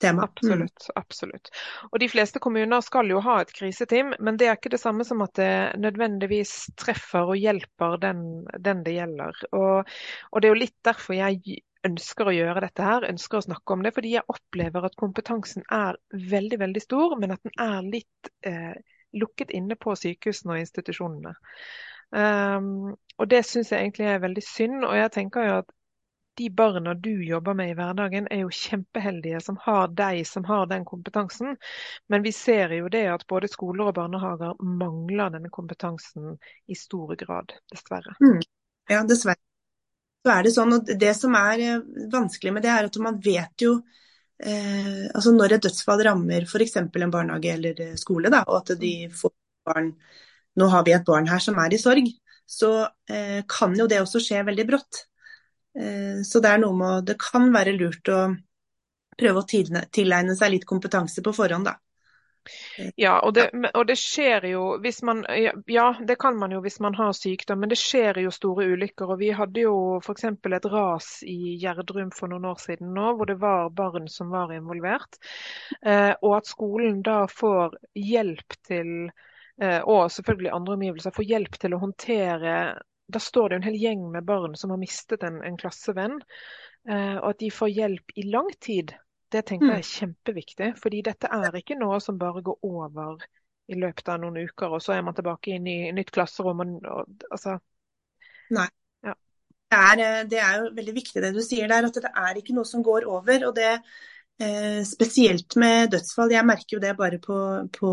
Speaker 2: tema.
Speaker 1: Absolutt. Absolutt. Og De fleste kommuner skal jo ha et kriseteam, men det er ikke det samme som at det nødvendigvis treffer og hjelper den, den det gjelder. Og, og, Det er jo litt derfor jeg ønsker å gjøre dette her, ønsker å snakke om det. Fordi jeg opplever at kompetansen er veldig, veldig stor, men at den er litt eh, lukket inne på sykehusene og institusjonene. Um, og det syns jeg egentlig er veldig synd. Og jeg tenker jo at de barna du jobber med i hverdagen, er jo kjempeheldige som har deg som har den kompetansen. Men vi ser jo det at både skoler og barnehager mangler denne kompetansen i stor grad, dessverre.
Speaker 2: Mm. Ja, dessverre så er det sånn, og Det som er eh, vanskelig med det, er at man vet jo eh, altså Når et dødsfall rammer f.eks. en barnehage eller eh, skole, da, og at de får barn Nå har vi et barn her som er i sorg, så eh, kan jo det også skje veldig brått. Eh, så det er noe med Det kan være lurt å prøve å tilegne seg litt kompetanse på forhånd, da.
Speaker 1: Ja, og det, og det, skjer jo hvis man Ja, det kan man jo hvis man har sykdom, men det skjer jo store ulykker. og Vi hadde jo f.eks. et ras i Gjerdrum for noen år siden nå, hvor det var barn som var involvert. Eh, og at skolen da får hjelp til, eh, og selvfølgelig andre omgivelser, får hjelp til å håndtere da står det en hel gjeng med barn som har mistet en, en klassevenn. Eh, og at de får hjelp i lang tid, det tenker jeg er kjempeviktig. Fordi dette er ikke noe som bare går over i løpet av noen uker, og så er man tilbake inn i nytt klasserom. Og, og, altså.
Speaker 2: Nei. Ja. Det, er, eh, det, er, jo veldig viktig det du sier der, at det er ikke noe som går over. og det eh, Spesielt med dødsfall. Jeg merker jo det bare på, på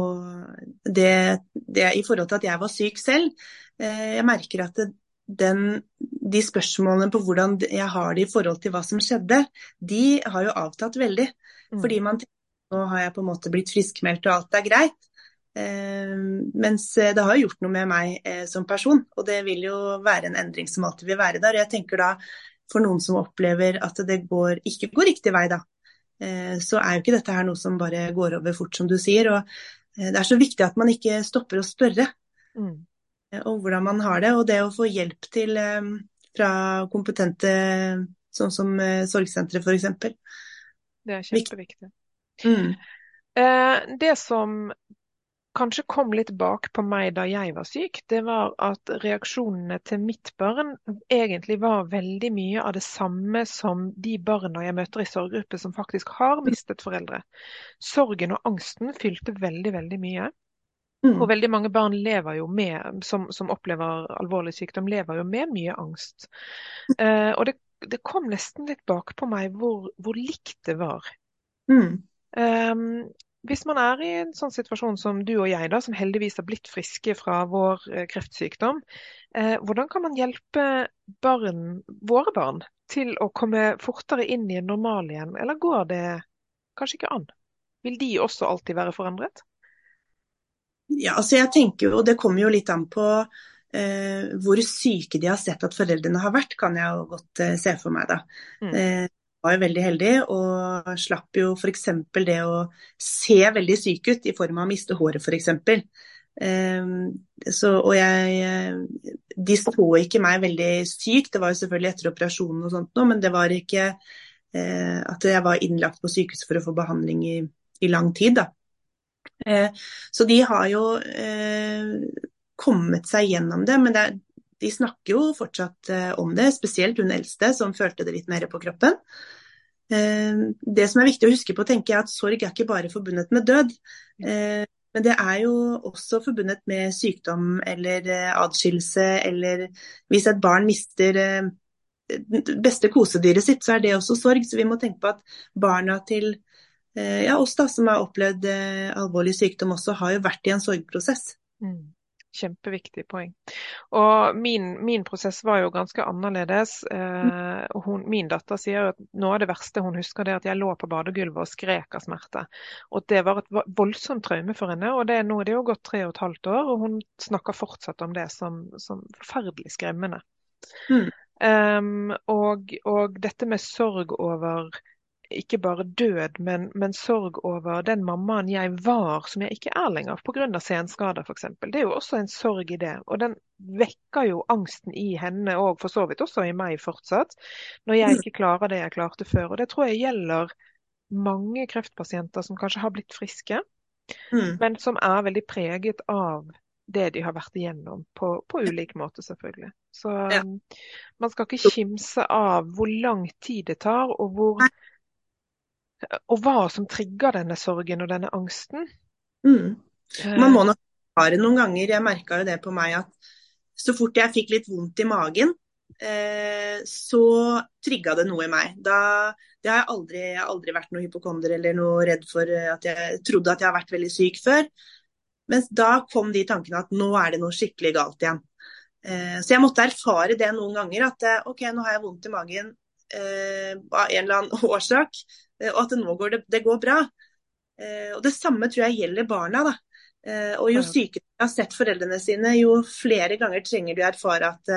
Speaker 2: det, det, i forhold til at jeg var syk selv. Eh, jeg merker at det, den, de spørsmålene på hvordan jeg har det i forhold til hva som skjedde, de har jo avtatt veldig. Mm. Fordi man tenker nå har jeg på en måte blitt friskmeldt og alt er greit. Eh, mens det har jo gjort noe med meg eh, som person, og det vil jo være en endring som alltid vil være der. Og jeg tenker da, for noen som opplever at det går, ikke går riktig vei, da, eh, så er jo ikke dette her noe som bare går over fort, som du sier. Og eh, det er så viktig at man ikke stopper å spørre. Mm. Eh, og hvordan man har det. Og det å få hjelp til eh, fra kompetente, sånn som sorgsenteret sorgsentre f.eks.
Speaker 1: Det er kjempeviktig. Mm. Det som kanskje kom litt bak på meg da jeg var syk, det var at reaksjonene til mitt barn egentlig var veldig mye av det samme som de barna jeg møter i sorggruppe som faktisk har mistet foreldre. Sorgen og angsten fylte veldig, veldig mye. Mm. Og veldig mange barn lever jo med, som, som, opplever alvorlig sykdom, lever jo med mye angst. Uh, og det, det, kom nesten litt bakpå meg hvor, hvor likt det var. Mm. Um, hvis man er i en sånn situasjon som du og jeg, da, som heldigvis har blitt friske fra vår uh, kreftsykdom, eh, hvordan kan man hjelpe barn, våre barn til å komme fortere inn i en normal igjen, eller går det kanskje ikke an? Vil de også alltid være forandret?
Speaker 2: Ja, altså jeg tenker jo, og Det kommer jo litt an på eh, hvor syke de har sett at foreldrene har vært, kan jeg jo godt eh, se for meg. da. Mm. Eh, var jo veldig heldig og slapp jo f.eks. det å se veldig syk ut i form av å miste håret f.eks. Eh, så, og jeg De så ikke meg veldig syk, det var jo selvfølgelig etter operasjonen og sånt nå, men det var ikke eh, at jeg var innlagt på sykehuset for å få behandling i, i lang tid. da. Eh, så de har jo eh, kommet seg gjennom det, men det er, de snakker jo fortsatt eh, om det, spesielt hun eldste som følte det litt mer på kroppen. Det som er viktig å huske på, tenker jeg at sorg er ikke bare forbundet med død. Men det er jo også forbundet med sykdom eller adskillelse, eller hvis et barn mister beste kosedyret sitt, så er det også sorg. Så vi må tenke på at barna til ja, oss da, som har opplevd eh, alvorlig sykdom også, har jo vært i en sorgprosess. Mm.
Speaker 1: Kjempeviktig poeng. Og min, min, prosess var jo ganske annerledes. Eh, hun, min datter sier at noe av det verste hun husker, det er at jeg lå på badegulvet og skrek av smerte. Og Det var et voldsomt traume for henne. og det er det jo gått tre og et halvt år, og hun snakker fortsatt om det som, som forferdelig skremmende. Mm. Um, og, og, dette med sorg over ikke bare død, men, men, sorg over den mammaen jeg var, som jeg ikke er lenger pga. senskader f.eks. Det er jo også en sorg i det. Og den vekker jo angsten i henne, og for så vidt også i meg fortsatt, når jeg ikke klarer det jeg klarte før. Og det tror jeg gjelder mange kreftpasienter som kanskje har blitt friske, mm. men som er veldig preget av det de har vært igjennom, på, på ulik måte selvfølgelig. Så ja. man skal ikke kimse av hvor lang tid det tar, og hvor og hva som trigger denne sorgen og denne angsten.
Speaker 2: Mm. Eh. Man må nok erfare noen ganger, jeg merka jo det på meg, at så fort jeg fikk litt vondt i magen, eh, så trigga det noe i meg. Da, det har jeg aldri, jeg har aldri vært noe hypokonder eller noe redd for at jeg trodde at jeg har vært veldig syk før. Mens da kom de tankene at nå er det noe skikkelig galt igjen. Eh, så jeg måtte erfare det noen ganger, at eh, OK, nå har jeg vondt i magen eh, av en eller annen årsak. Eh, og at det nå går det, det går bra. Eh, og Det samme tror jeg gjelder barna. da. Eh, og Jo sykere de har sett foreldrene sine, jo flere ganger trenger du erfare at,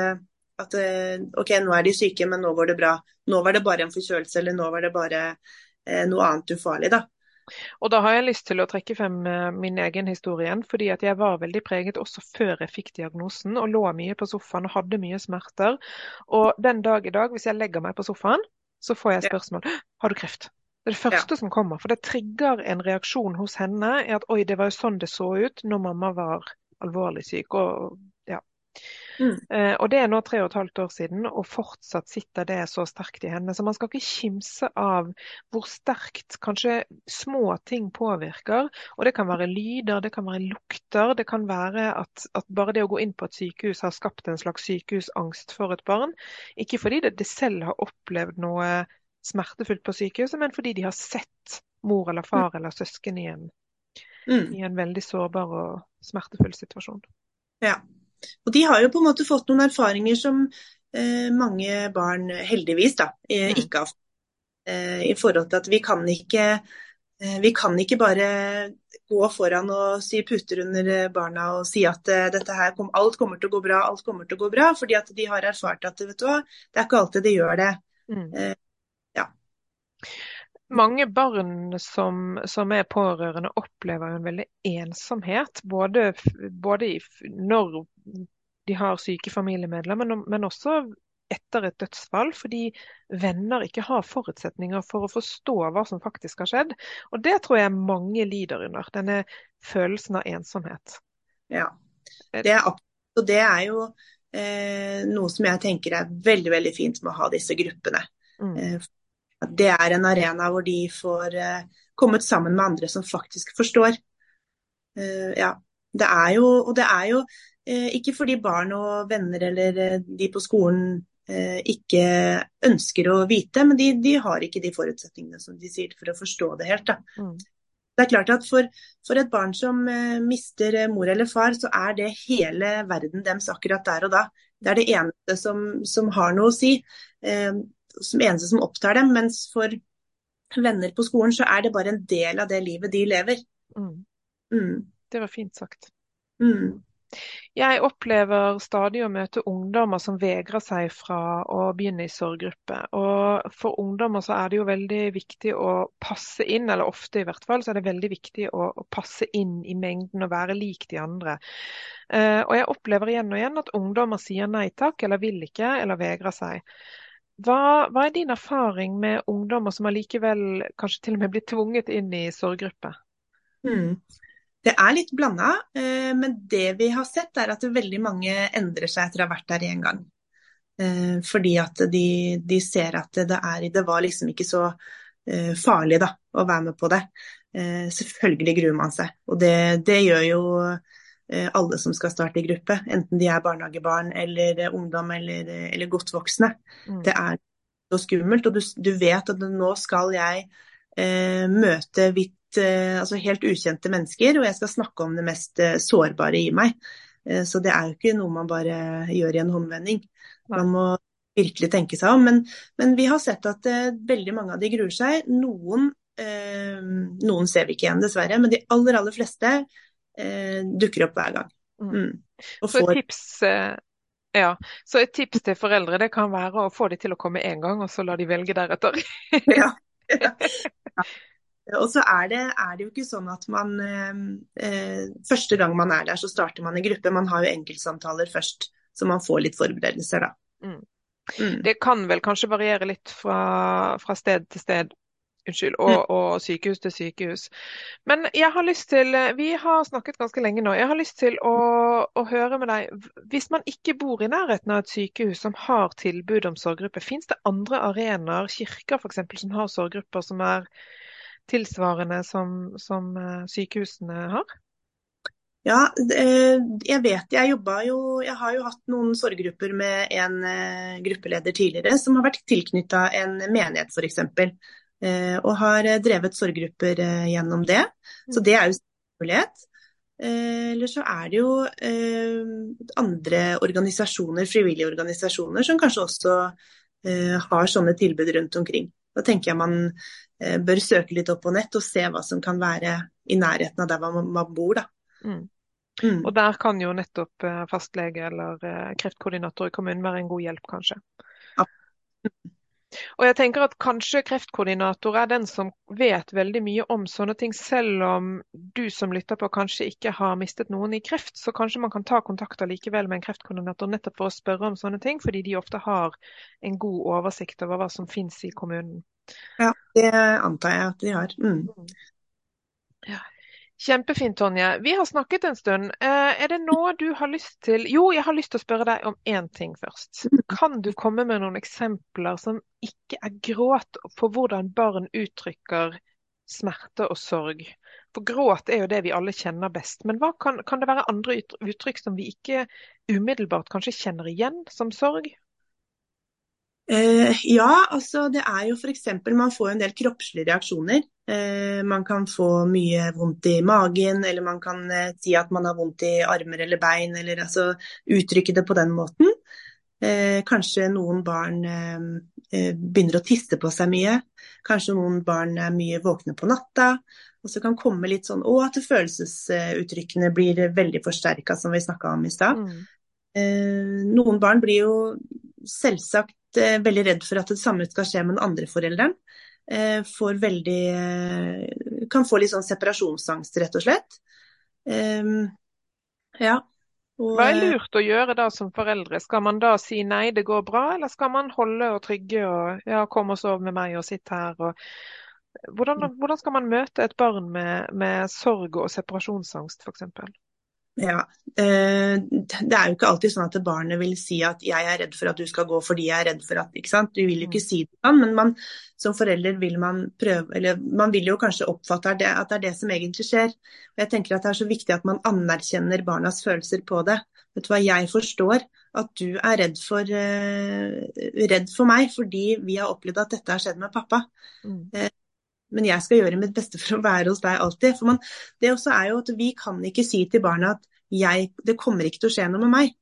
Speaker 2: at OK, nå er de syke, men nå går det bra. Nå var det bare en forkjølelse, eller nå var det bare noe annet ufarlig. da.
Speaker 1: Og Da har jeg lyst til å trekke frem min egen historie igjen. fordi at Jeg var veldig preget også før jeg fikk diagnosen, og lå mye på sofaen og hadde mye smerter. Og Den dag i dag, hvis jeg legger meg på sofaen, så får jeg spørsmål har du kreft. Det er det første ja. som kommer. For det trigger en reaksjon hos henne. i at oi, det var jo sånn det så ut når mamma var alvorlig syk. og ja. Mm. Eh, og Det er nå tre og et halvt år siden, og fortsatt sitter det så sterkt i henne. Så man skal ikke kimse av hvor sterkt kanskje små ting påvirker. Og Det kan være lyder, det kan være lukter. Det kan være at, at bare det å gå inn på et sykehus har skapt en slags sykehusangst for et barn. Ikke fordi det, det selv har opplevd noe smertefullt på sykehuset, men fordi de har sett mor eller far eller søsken i en, mm. i en veldig sårbar og smertefull situasjon.
Speaker 2: Ja, og de har jo på en måte fått noen erfaringer som eh, mange barn heldigvis da, eh, mm. ikke har fått. Eh, I forhold til at vi kan ikke eh, vi kan ikke bare gå foran og sy puter under barna og si at uh, dette her kom, alt kommer til å gå bra, alt kommer til å gå bra. Fordi at de har erfart at vet du hva, det er ikke alltid de gjør det. Mm.
Speaker 1: Mange barn som, som, er pårørende opplever en veldig ensomhet. Både, både i, når de har syke familiemedlemmer, men, men også etter et dødsfall, fordi venner ikke har forutsetninger for å forstå hva som faktisk har skjedd. Og det tror jeg mange lider under, denne følelsen av ensomhet.
Speaker 2: Ja, det er, og det er jo eh, noe som jeg tenker er veldig veldig fint med å ha disse gruppene. Mm. Eh, det er en arena hvor de får uh, kommet sammen med andre som faktisk forstår. Uh, ja. Det er jo, og det er jo uh, ikke fordi barn og venner eller de på skolen ikke ønsker å vite, men de, de, har ikke de forutsetningene som de sier for å forstå det helt. Mm. Det er klart at for, for et barn som mister mor eller far, så er det hele verden deres akkurat der og da. Det er det eneste som, som har noe å si som eneste som opptar dem. Mens for venner på skolen så er det bare en del av det livet de lever. Mm.
Speaker 1: Mm. Det var fint sagt. Mm. Jeg opplever stadig å møte ungdommer som vegrer seg fra å begynne i sorggruppe. Og for ungdommer så er det jo veldig viktig å passe inn, eller ofte i hvert fall, så er det veldig viktig å, å passe inn i mengden og være lik de andre. Uh, og jeg opplever igjen og igjen at ungdommer sier nei takk, eller vil ikke, eller vegrer seg. Hva, hva, er din erfaring med ungdommer som allikevel kanskje til og med blir tvunget inn i sorggruppe?
Speaker 2: Mm. Det er litt blanda, eh, men det vi har sett er at veldig mange endrer seg etter å ha vært der én gang. Eh, fordi at de, de, ser at det, er, det var liksom ikke så eh, farlig da, å være med på det. Selvfølgelig gruer man seg, og det, det gjør jo alle som skal starte i gruppe, enten de er barnehagebarn eller eh, ungdom eller, eh, eller godt voksne. Mm. Det er så skummelt, og du, du, vet at nå skal jeg eh, møte vidt, eh, altså helt ukjente mennesker, og jeg skal snakke om det mest eh, sårbare i meg. så det er jo ikke noe man bare gjør i en håndvending. Man må virkelig tenke seg om. Men, men vi har sett at veldig mange av de gruer seg. Noen, noen ser vi ikke igjen, dessverre, men de aller, aller fleste eh, dukker opp hver gang. Mm. Får...
Speaker 1: Så, et tips, eh, ja. så et tips til foreldre det kan være å få dem til å komme én gang, og så la de velge deretter.
Speaker 2: ja. ja. Og så er det, er det, jo ikke sånn at man eh, eh, Første gang man er der, så starter man i gruppe. Man har jo enkeltsamtaler først, så man får litt forberedelser, da. Mm.
Speaker 1: Mm. Det kan vel kanskje variere litt fra, fra sted til sted Unnskyld, og, og, sykehus til sykehus. Men jeg har lyst til, vi har snakket ganske lenge nå. Jeg har lyst til å, å høre med deg. Hvis man ikke bor i nærheten av et sykehus som har tilbud om sorggruppe, fins det andre arenaer, kirker f.eks., som har sorggrupper som er tilsvarende som, som eh, sykehusene har?
Speaker 2: Ja, eh, jeg vet jeg jobba jo Jeg har jo hatt noen sorggrupper med en eh, gruppeleder tidligere som har vært tilknytta en menighet f.eks. Eh, og har eh, drevet sorggrupper eh, gjennom det. Så det er jo en mulighet. Eller så er det jo andre organisasjoner, frivillige organisasjoner, som kanskje også har sånne tilbud rundt omkring. Da tenker jeg man bør søke litt opp på nett og se hva som kan være i nærheten av der man bor. Da. Mm.
Speaker 1: Mm. Og der kan jo nettopp fastlege eller kreftkoordinator i kommunen være en god hjelp, kanskje. Ja. Og jeg tenker at kanskje kreftkoordinator er den som vet veldig mye om sånne ting, selv om du som lytter på kanskje ikke har mistet noen i kreft. Så kanskje man kan ta kontakt likevel med en kreftkoordinator nettopp for å spørre om sånne ting, fordi de ofte har en god oversikt over hva som finnes i kommunen.
Speaker 2: Ja, det antar jeg at de har. Mm.
Speaker 1: Ja. Kjempefint, Tonje. Vi har snakket en stund. Eh, er det noe du har lyst til Jo, jeg har lyst til å spørre deg om én ting først. Kan du komme med noen eksempler som ikke er gråt, på hvordan barn uttrykker smerte og sorg? For gråt er jo det vi alle kjenner best. Men kan, kan, det være andre uttrykk som vi ikke umiddelbart kanskje kjenner igjen som sorg?
Speaker 2: Eh, ja, altså det er jo f.eks. man får en del kroppslige reaksjoner. Eh, man kan få mye vondt i magen, eller man kan eh, si at man har vondt i armer eller bein, eller altså uttrykke det på den måten. Eh, kanskje noen barn eh, eh, begynner å tisse på seg mye. Kanskje noen barn er mye våkne på natta. Og så kan komme litt sånn Og at følelsesuttrykkene blir veldig forsterka, som vi snakka om i stad. Mm. noen barn blir jo selvsagt Eh, veldig redd for at det samme skal skje med den andre forelderen. Eh, får veldig eh, Kan få litt sånn separasjonsangst, rett og slett. Ehm, ja.
Speaker 1: Og, Hva er lurt å gjøre da som foreldre? Skal man da si nei, det går bra, eller skal man holde og trygge og ja, kom og sov med meg og sitt her? Og... Hvordan, hvordan, skal man møte et barn med, med sorg og separasjonsangst, f.eks.?
Speaker 2: Ja, eh, Det er jo ikke alltid sånn at barnet vil si at 'jeg er redd for at du skal gå fordi jeg er redd for at' ikke sant? Du vil jo ikke mm. si det sånn, men man, som forelder vil man prøve Eller man vil jo kanskje oppfatte at det, at det er det som egentlig skjer. Og Jeg tenker at det er så viktig at man anerkjenner barnas følelser på det. Vet du hva, Jeg forstår at du er redd for, uh, redd for meg fordi vi har opplevd at dette har skjedd med pappa. Mm. Uh, men jeg skal gjøre mitt beste for å være hos deg alltid. For man, det også er jo at vi kan ikke si til barna at jeg, det kommer ikke til å skje noe med meg.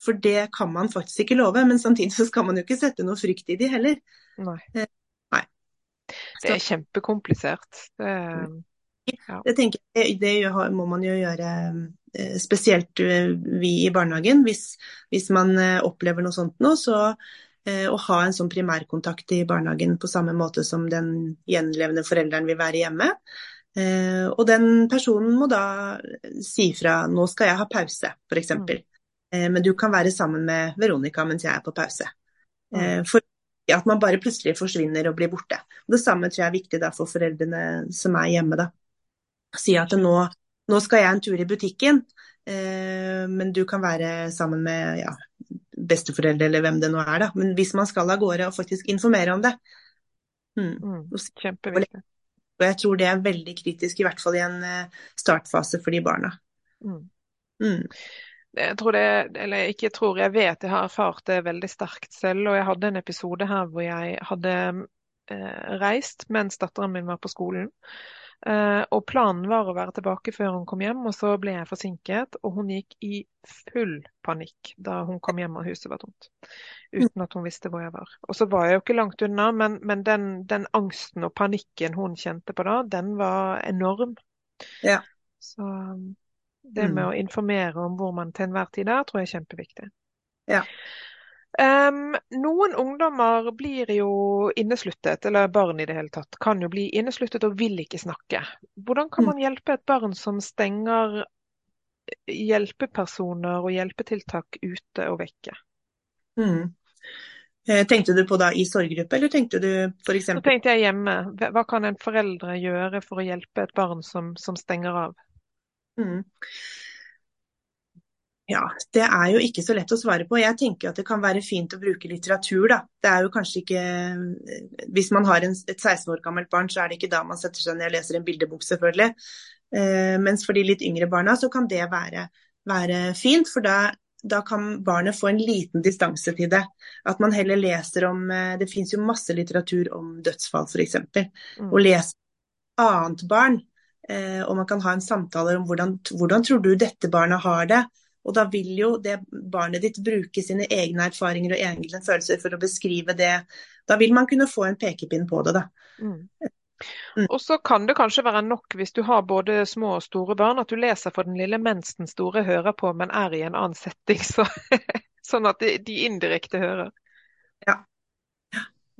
Speaker 2: For det kan man faktisk ikke love. Men samtidig så skal man jo ikke sette noe frykt i de heller.
Speaker 1: Nei. Eh, nei. Det er kjempekomplisert. Det,
Speaker 2: ja. Jeg tenker, det, det, må man jo gjøre eh, spesielt eh, vi i barnehagen. Hvis, hvis man opplever noe sånt nå, så Eh, å ha en sånn primærkontakt i barnehagen på samme måte som den gjenlevende forelderen vil være hjemme. Eh, og den personen må da si fra 'nå skal jeg ha pause', f.eks. Mm. Eh, men du kan være sammen med Veronica mens jeg er på pause. Mm. For at man bare plutselig forsvinner og blir borte. Det samme tror jeg er viktig for foreldrene som er hjemme. da. Si at nå, nå skal jeg en tur i butikken, men du kan være sammen med ja, besteforeldre eller hvem det nå er. Da. Men hvis man skal av gårde og faktisk informere om det.
Speaker 1: Hmm. Mm, kjempeviktig.
Speaker 2: Og jeg tror det er veldig kritisk, i hvert fall i en eh, startfase for de barna. Mm.
Speaker 1: Mm. Jeg tror det, eller ikke tror, jeg vet jeg har erfart det veldig sterkt selv. Og jeg hadde en episode her hvor jeg hadde eh, reist mens datteren min var på skolen. Uh, og planen var å være tilbake før hun kom hjem, og så ble jeg forsinket. Og hun gikk i full panikk da hun kom hjem og huset var tomt. Uten at hun visste hvor jeg var. Og så var jeg jo ikke langt unna, men, men den, den, angsten og panikken hun kjente på da, den var enorm.
Speaker 2: Ja.
Speaker 1: Så det med mm. å informere om hvor man til enhver tid er, tror jeg er kjempeviktig.
Speaker 2: Ja.
Speaker 1: Um, noen ungdommer blir jo innesluttet, eller barn i det hele tatt, kan jo bli innesluttet og vil ikke snakke. Hvordan kan mm. man hjelpe et barn som stenger hjelpepersoner og hjelpetiltak ute og vekke?
Speaker 2: Mm. Eh, tenkte du på da i sorggruppe, eller tenkte du f.eks.
Speaker 1: Så tenkte jeg hjemme. Hva kan en foreldre gjøre for å hjelpe et barn som, som stenger av? Mm.
Speaker 2: Ja, det er jo ikke så lett å svare på. Jeg tenker at det kan være fint å bruke litteratur, da. Det er jo kanskje ikke Hvis man har en, et 16 år gammelt barn, så er det ikke da man setter seg ned og leser en bildebok, selvfølgelig. Eh, mens for de litt yngre barna så kan det være, være fint, for da, da, kan barnet få en liten distanse til det. At man heller leser om eh, Det finnes jo masse litteratur om dødsfall, f.eks. Mm. Og leser annet barn. Eh, og man kan ha en samtale om hvordan, hvordan tror du dette barnet har det. Og da vil jo det barnet ditt bruke sine egne erfaringer og egne følelser for å beskrive det. Da vil man kunne få en pekepinn på det, da. Mm.
Speaker 1: Mm. Og så kan det kanskje være nok hvis du har både små og store barn, at du leser for den lille mens den store hører på, men er i en annen setting. Så, sånn at de, indirekte hører.
Speaker 2: Ja,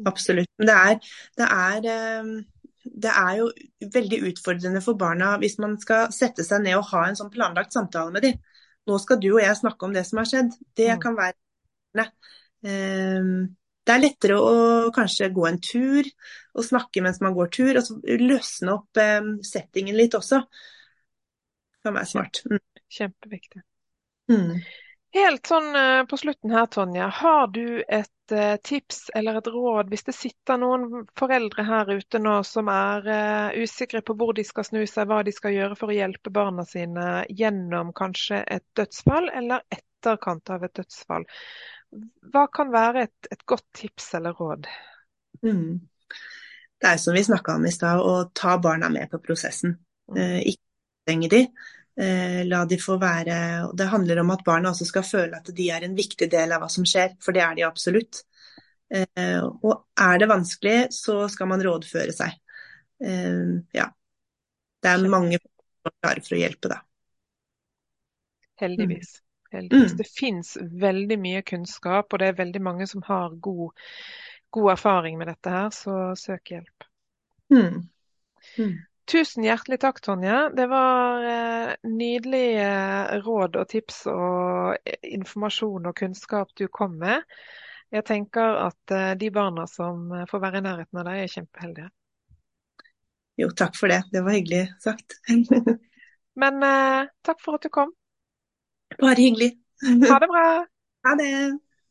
Speaker 2: absolutt. Men det er, det er um det er jo veldig utfordrende for barna hvis man skal sette seg ned og ha en sånn planlagt samtale med dem nå skal du og jeg snakke om det som har skjedd. Det mm. kan være ehm, Det er lettere å kanskje gå en tur og snakke mens man går tur, og så løsne opp ehm, settingen litt også. Det kan være smart. Mm.
Speaker 1: Kjempeviktig.
Speaker 2: Mm.
Speaker 1: Helt sånn eh, på slutten her, Tonje. Har du et eh, tips eller et råd hvis det sitter noen foreldre her ute nå som er eh, usikre på hvor de skal snu seg, hva de skal gjøre for å hjelpe barna sine gjennom kanskje et dødsfall eller etterkant av et dødsfall. Hva kan være et, et godt tips eller råd?
Speaker 2: Mm. Det er som vi snakka om i stad, å ta barna med på prosessen. ikke stenge de. Eh, la de få være Det handler om at barna også skal føle at de er en viktig del av hva som skjer, for det er de absolutt. Eh, og er det vanskelig, så skal man rådføre seg. Eh, ja. Det er mange som er klare for å hjelpe, da.
Speaker 1: Heldigvis. Heldigvis. Mm. Det fins veldig mye kunnskap, og det er veldig mange som har god, god erfaring med dette her, så søk hjelp.
Speaker 2: Mm. Mm.
Speaker 1: Tusen hjertelig takk, Tonje. Det var eh, nydelige råd og tips og eh, informasjon og kunnskap du kom med. Jeg tenker at eh, de barna som får være i nærheten av deg, er kjempeheldige.
Speaker 2: Jo, takk for det. Det var hyggelig sagt.
Speaker 1: Men eh, takk for at du kom.
Speaker 2: Bare hyggelig.
Speaker 1: Ha det bra.
Speaker 2: Ha det.